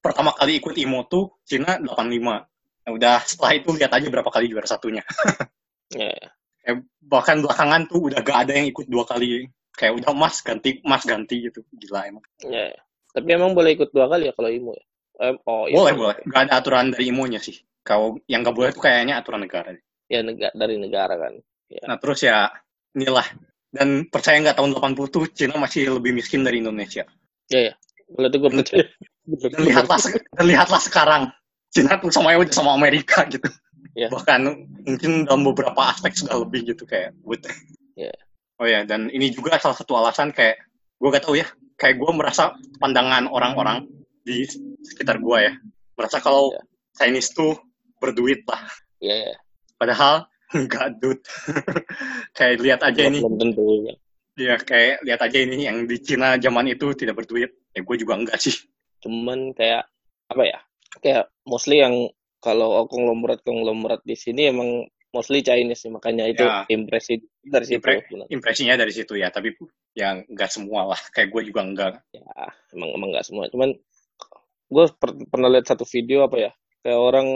pertama kali ikut IMO tuh Cina 85. Nah, udah setelah itu lihat aja berapa kali juara satunya. Ya, ya. Kayak bahkan belakangan tuh udah gak ada yang ikut dua kali. Kayak udah emas ganti, emas ganti gitu. Gila emang. Ya, ya. Tapi emang boleh ikut dua kali ya kalau IMO ya? Eh, oh, iya, boleh, boleh. Gak ada aturan dari IMO-nya sih. Kalau yang gak boleh tuh kayaknya aturan negara. Ya negara dari negara kan. Nah terus ya, inilah. Dan percaya nggak tahun 80 tuh Cina masih lebih miskin dari Indonesia. Ya, ya. Kalau itu gue percaya. Dan lihatlah, dan lihatlah sekarang. Cina tuh sama udah sama Amerika gitu. Ya. Bahkan mungkin dalam beberapa aspek sudah lebih gitu kayak buat. Ya. Oh ya, dan ini juga salah satu alasan kayak gue gak tahu ya, kayak gue merasa pandangan orang-orang di sekitar gue ya, merasa kalau Ya. Chinese tuh berduit lah. Ya, ya. Padahal enggak dude. kayak lihat aja ini, Belum tentu. ya. ya kayak lihat aja ini yang di Cina zaman itu tidak berduit. Ya gue juga enggak sih. Cuman kayak apa ya? Kayak mostly yang kalau konglomerat konglomerat di sini emang mostly Chinese sih makanya itu Ya. impresi dari situ. Impre- benar. Impresinya dari situ ya, tapi yang enggak semua lah. Kayak gue juga enggak. Ya, emang emang nggak semua. Cuman gue pernah lihat satu video apa ya? Kayak orang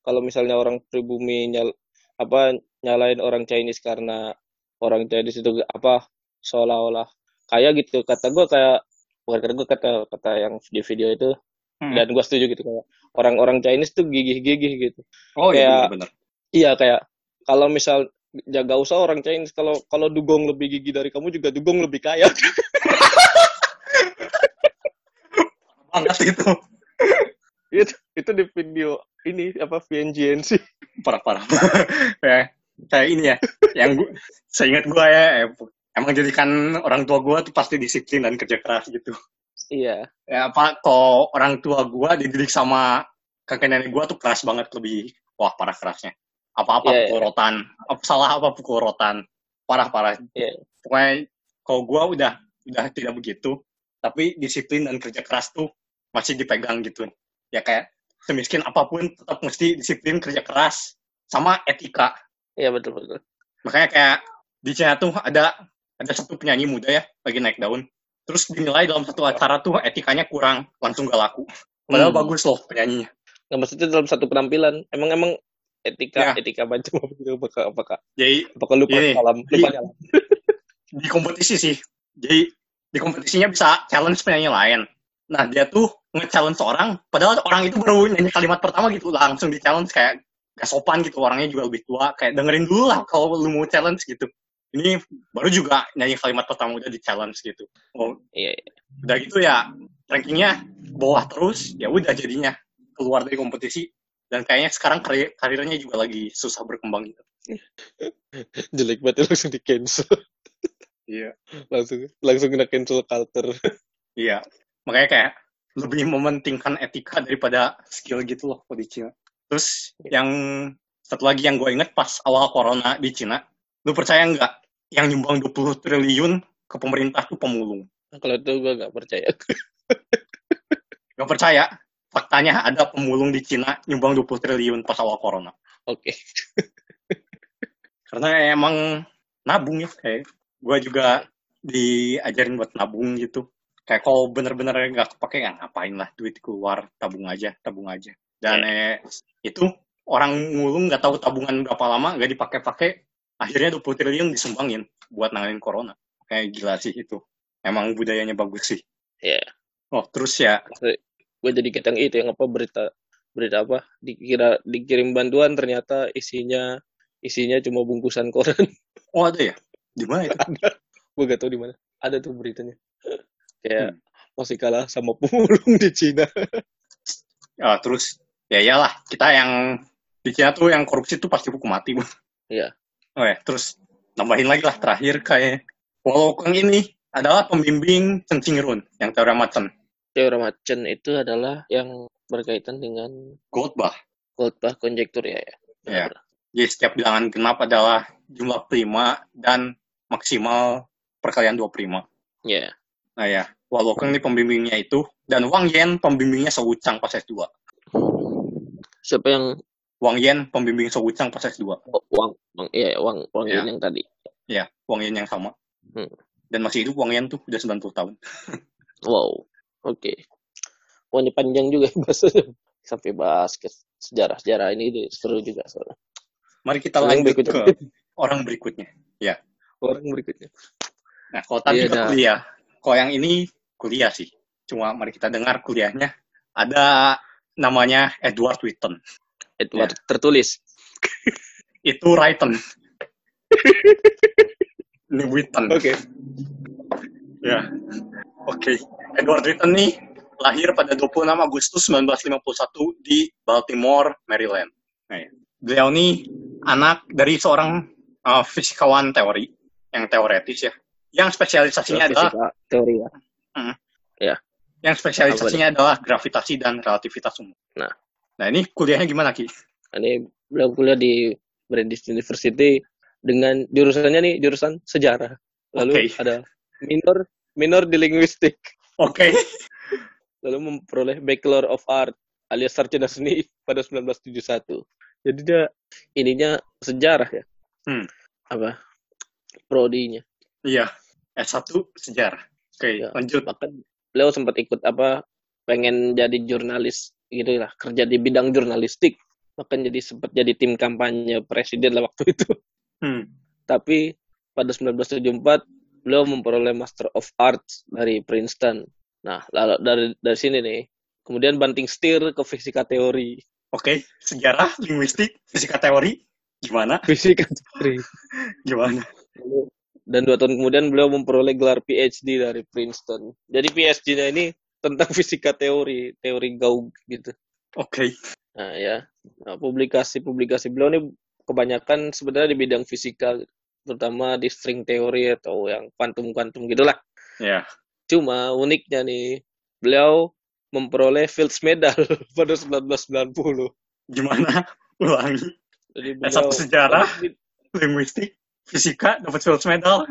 kalau misalnya orang pribumi nyal apa nyalain orang Chinese karena orang Chinese itu apa seolah-olah kaya gitu kata gue kayak bukan kata gue kata kata yang di video itu Hmm. dan gue setuju gitu kayak orang-orang Chinese tuh gigih-gigih gitu Oh iya Kayak- benar-benar. iya kayak kalau misal jaga usaha orang Chinese kalau kalau dugong lebih gigi dari kamu juga dugong lebih kaya Banget itu. itu itu di video ini apa VNGNC Parah-parah. ya, kayak ini ya, yang gue, seingat gue ya, em- emang jadikan orang tua gue tuh pasti disiplin dan kerja keras gitu. iya Ya apa, kalau orang tua gue dididik sama kakek nenek gue tuh keras banget lebih, wah parah kerasnya. Apa-apa Iya, iya. pukul rotan, apa salah apa pukul rotan, parah-parah. Iya. Pokoknya kalau gue udah udah tidak begitu, tapi disiplin dan kerja keras tuh masih dipegang gitu. Ya kayak semiskin apa pun tetap mesti disiplin kerja keras sama etika. iya betul betul Makanya kayak di China tuh ada ada satu penyanyi muda ya lagi naik daun. Terus dinilai dalam satu acara tuh etikanya kurang, langsung gak laku. Padahal Hmm. bagus loh penyanyinya. nggak maksudnya dalam satu penampilan emang emang etika Ya. etika macam apa gitu apakah apakah Jadi apakah lupa Ini, salam lupa di- di kompetisi sih. Jadi di kompetisinya bisa challenge penyanyi lain. Nah dia tuh nge-challenge orang, padahal orang itu baru nyanyi kalimat pertama gitu, langsung di-challenge kayak gak sopan gitu, orangnya juga lebih tua, kayak dengerin dulu lah kalau lu mau challenge gitu. Ini baru juga nyanyi kalimat pertama udah di-challenge gitu. Oh, iya iya. udah gitu ya rankingnya bawah terus ya udah jadinya keluar dari kompetisi dan kayaknya sekarang karir karirnya juga lagi susah berkembang gitu jelek banget langsung di cancel iya langsung langsung kena cancel culture iya makanya kayak lebih mementingkan etika daripada skill gitu loh kalau di Cina. Terus yang satu lagi yang gue inget pas awal corona di Cina lu percaya nggak yang nyumbang 20 triliun ke pemerintah tuh pemulung? Kalau itu gue nggak percaya. Gak percaya? Faktanya ada pemulung di Cina nyumbang 20 triliun pas awal corona. Oke. Karena emang nabung ya kayak gue juga diajarin buat nabung gitu kayak kalau bener-bener nggak kepake ya ngapain lah duit keluar tabung aja tabung aja. Dan eh, itu orang ngulung nggak tahu tabungan berapa lama nggak dipakai-pakai akhirnya 20 triliun disumbangin buat nanganin corona. Kayak gila sih itu. Emang budayanya bagus sih. Iya. oh terus ya. Gue jadi ketang itu yang apa berita berita apa? Dikira dikirim bantuan ternyata isinya isinya cuma bungkusan koran. Oh ada ya? Di mana itu? Ada. Gue gak tau di mana. Ada tuh beritanya kayak Hmm. masih kalah sama pemulung di Cina Ah, terus ya iyalah kita yang di Cina tuh yang korupsi tuh pasti hukum mati Bu. Iya. Oh ya, terus nambahin lagi lah terakhir kayak Wolokong ini adalah pembimbing Chen yang teorema Chen. teorema Chen itu adalah yang berkaitan dengan Goldbach. Goldbach konjektur ya ya Iya. Jadi setiap bilangan genap adalah jumlah prima dan maksimal perkalian dua prima. ya Nah ya, Wolokong ini pembimbingnya itu dan Wang Yan pembimbingnya Shouchang pas S2. siapa yang Wang Yan pembimbing Shouchang pas S2. oh, Wang Wang iya Wang Wang Iya. Yin yang tadi Ya, Wang Yan yang sama. Hmm. Dan masih hidup Wang Yan tuh udah 90 tahun. wow oke Wah ini panjang juga ya bahasanya sampai bahas ke sejarah-sejarah ini deh, seru juga soalnya. Mari kita lanjut berikutnya. ke orang berikutnya. orang berikutnya Nah, kalau tadi Iya, kan dah. kuliah. Kalau yang ini kuliah sih. Cuma mari kita dengar kuliahnya. Ada namanya Edward Witten. Edward tertulis Itu Wrighton. ini Witten. oke Ya. Oke. Edward Witten nih lahir pada 26 Agustus 1951 di Baltimore, Maryland. Nah, ya. Beliau nih anak dari seorang uh, fisikawan teori yang teoretis ya. Yang spesialisasinya adalah teori ya yang spesialisasinya adalah gravitasi dan relativitas umum. Nah. Nah, ini kuliahnya gimana, Ki? ini beliau kuliah di Brandeis University dengan jurusannya nih jurusan sejarah lalu Oke. ada minor minor di linguistik Oke. lalu memperoleh Bachelor of Art alias sarjana seni pada 1971 jadi dia ininya sejarah ya Hmm. apa prodinya Iya. S1 sejarah. Oke, Ya. lanjut. bahkan beliau sempat ikut apa pengen jadi jurnalis gitu lah kerja di bidang jurnalistik bahkan jadi sempat jadi tim kampanye presiden lah waktu itu Hmm. tapi pada 1974 beliau memperoleh Master of Arts dari Princeton. Nah, lalu dari dari sini nih, kemudian banting setir ke fisika teori. Oke, sejarah, linguistik, fisika teori, gimana? Fisika teori. Gimana? Lalu- Dan dua tahun kemudian beliau memperoleh gelar PhD dari Princeton. Jadi PhD-nya ini tentang fisika teori, teori Gauss gitu. Oke. Nah ya, nah, publikasi-publikasi beliau ini kebanyakan sebenarnya di bidang fisika, terutama di string teori atau yang kuantum-kuantum gitulah. Ya. Cuma uniknya nih, beliau memperoleh Fields Medal pada 1990. Gimana? Ulangi. Jadi S1 sejarah. Linguistik, fisika, dapat Fields Medal.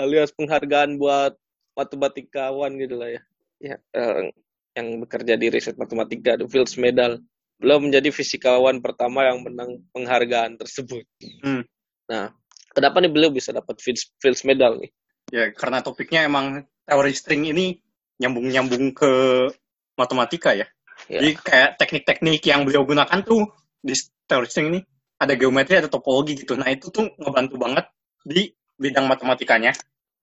Alias penghargaan buat matematikawan gitu lah ya. Ya, eh, yang bekerja di riset matematika, the Fields Medal. Beliau menjadi fisikawan pertama yang menang penghargaan tersebut. Hmm. Nah, kenapa nih beliau bisa dapat Fields, Fields Medal nih? Ya, karena topiknya emang teori string ini nyambung-nyambung ke matematika ya. Ya. Jadi kayak teknik-teknik yang beliau gunakan tuh di teori string ini ada geometri, ada topologi gitu. Nah itu tuh ngebantu banget di bidang matematikanya,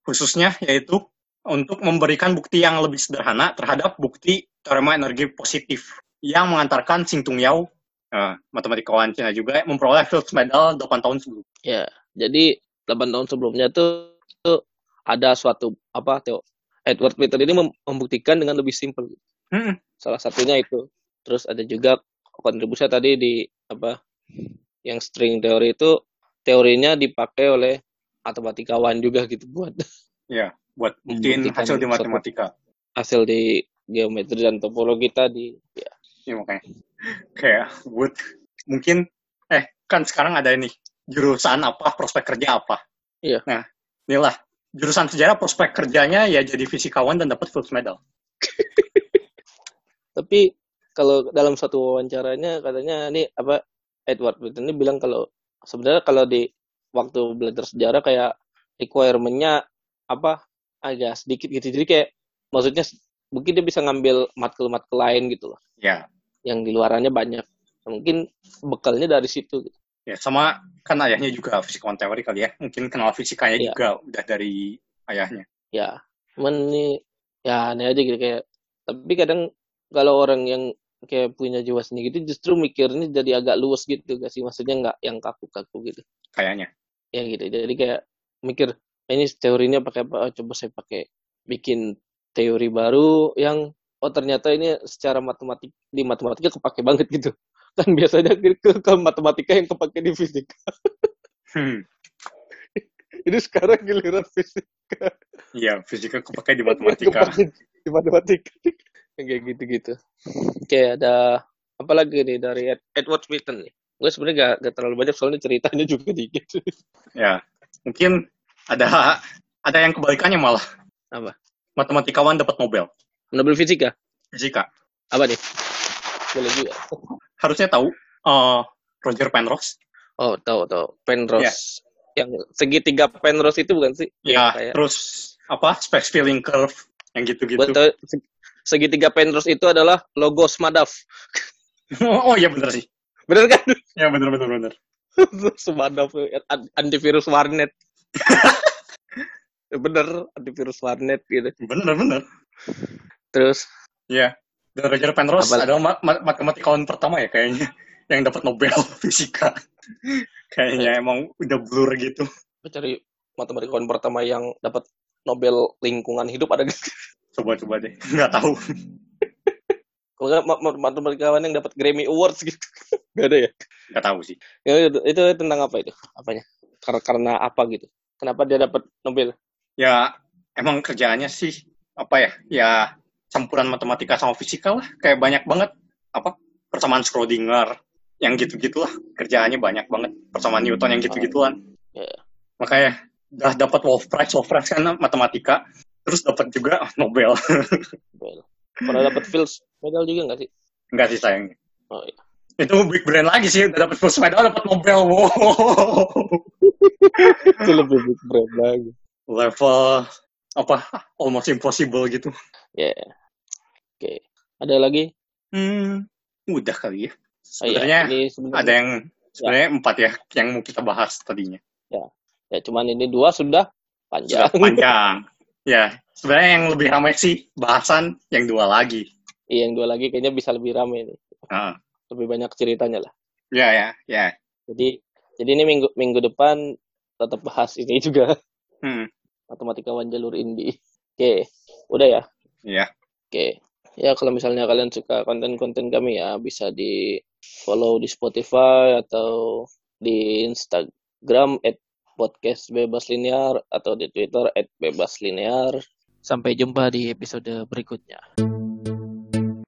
khususnya yaitu untuk memberikan bukti yang lebih sederhana terhadap bukti teorema energi positif yang mengantarkan Xing Tung Yao, eh, matematikawan Cina juga, memperoleh Fields Medal 8 tahun sebelum. Ya, jadi 8 tahun sebelumnya tuh, tuh ada suatu apa Theo Edward Witten ini mem- membuktikan dengan lebih simpel. Hmm, Salah satunya itu. Terus ada juga kontribusi tadi di apa yang string teori itu teorinya dipakai oleh matematikawan juga gitu buat ya, buat Membuktikan hasil di matematika. hasil di geometri dan topologi tadi. Ya. Ya makanya kayak buat mungkin eh kan sekarang ada ini jurusan apa prospek kerja apa. Iya. Nah inilah jurusan sejarah prospek kerjanya ya jadi fisikawan dan dapat Fields Medal. Tapi kalau dalam satu wawancaranya katanya ini apa Edward Witten ini bilang kalau sebenarnya kalau di waktu belajar sejarah kayak requirement-nya apa agak sedikit gitu. Jadi kayak maksudnya mungkin dia bisa ngambil matkul-matkul lain gitu loh. Ya, Yang di luarannya banyak. Mungkin bekalnya dari situ. Gitu. ya sama kan ayahnya juga fisikawan teori kali ya. Mungkin kenal fisikanya Iya. juga udah dari ayahnya. Ya, cuman ini ya aneh aja gitu kayak. Tapi kadang kalau orang yang kayak punya jiwa seni gitu justru mikirnya jadi agak luas gitu gak sih? Maksudnya nggak yang kaku-kaku gitu. Kayaknya. Ya gitu. Jadi kayak mikir ini teorinya pakai apa? Oh, coba saya pakai bikin teori baru yang oh ternyata ini secara matematik di matematika kepake banget gitu. Kan biasanya ke, ke, matematika yang kepake di fisika. Hmm. Ini sekarang giliran fisika. Iya, fisika kepake di matematika. Kepake di matematika. Yang kayak gitu-gitu. Kayak ada apa lagi nih dari Ed- Edward Witten nih. Gue sebenarnya gak, gak terlalu banyak soalnya ceritanya juga dikit. Ya, mungkin ada ada yang kebalikannya malah. Apa? Matematikawan dapat Nobel. Nobel fisika. Fisika. Apa nih? Boleh juga. Harusnya tahu eh, Roger Penrose. Oh, tahu tahu. Penrose. Yang segitiga Penrose itu bukan sih? Ya, kayak terus apa? Space filling curve yang gitu-gitu. Segitiga Penrose itu adalah logo Smadaf. oh iya bener sih. Bener kan? Ya bener bener bener. Smadaf an- antivirus warnet. Bener, antivirus warnet gitu. Bener bener. Terus Iya. Dan Roger Penrose Apa- adalah ma- ma- matematikawan pertama ya kayaknya yang dapat Nobel fisika. kayaknya emang udah blur gitu. cari matematikawan pertama yang dapat Nobel lingkungan hidup ada? Coba-coba deh. Nggak tahu. Kalau nggak ma- ma- matematikawan yang dapat Grammy Awards gitu. Gak ada ya? Nggak tahu sih. Ya, itu, itu tentang apa itu? Apanya? Karena, karena apa gitu? Kenapa dia dapat Nobel? Ya emang kerjaannya sih apa ya? Ya campuran matematika sama fisika lah. Kayak banyak banget apa persamaan Schrödinger yang gitu-gitulah. Kerjaannya banyak banget. Persamaan Newton yang gitu-gituan. Ya. Makanya udah dapat Wolf Prize. Wolf Prize kan matematika. Terus dapat juga Nobel. Nobel. Pernah dapat Fields Medal juga nggak sih? Enggak sih sayangnya. Oh iya. Itu big brand lagi sih. Udah dapat Fields Medal, dapat Nobel. Wow. itu lebih big brand lagi. Level apa almost impossible gitu. Ya. Oke. Ada lagi? Hmm, udah kali ya. Oh, iya. Sebenarnya Ini sebenarnya ada yang sebenarnya empat ya yang mau kita bahas tadinya. ya cuman ini dua sudah panjang. Sudah panjang. ya, sebenarnya yang lebih ramai sih bahasan yang dua lagi. Iya, yang dua lagi kayaknya bisa lebih ramai nih. Ah, Lebih banyak ceritanya lah. ya ya ya. Jadi jadi ini minggu minggu depan tetap bahas ini juga Hmm, matematikawan jalur indie. Oke, udah ya. ya. Oke. Ya kalau misalnya kalian suka konten-konten kami ya bisa di follow di Spotify atau di Instagram at podcast bebas linear atau di Twitter at bebas linear. Sampai jumpa di episode berikutnya.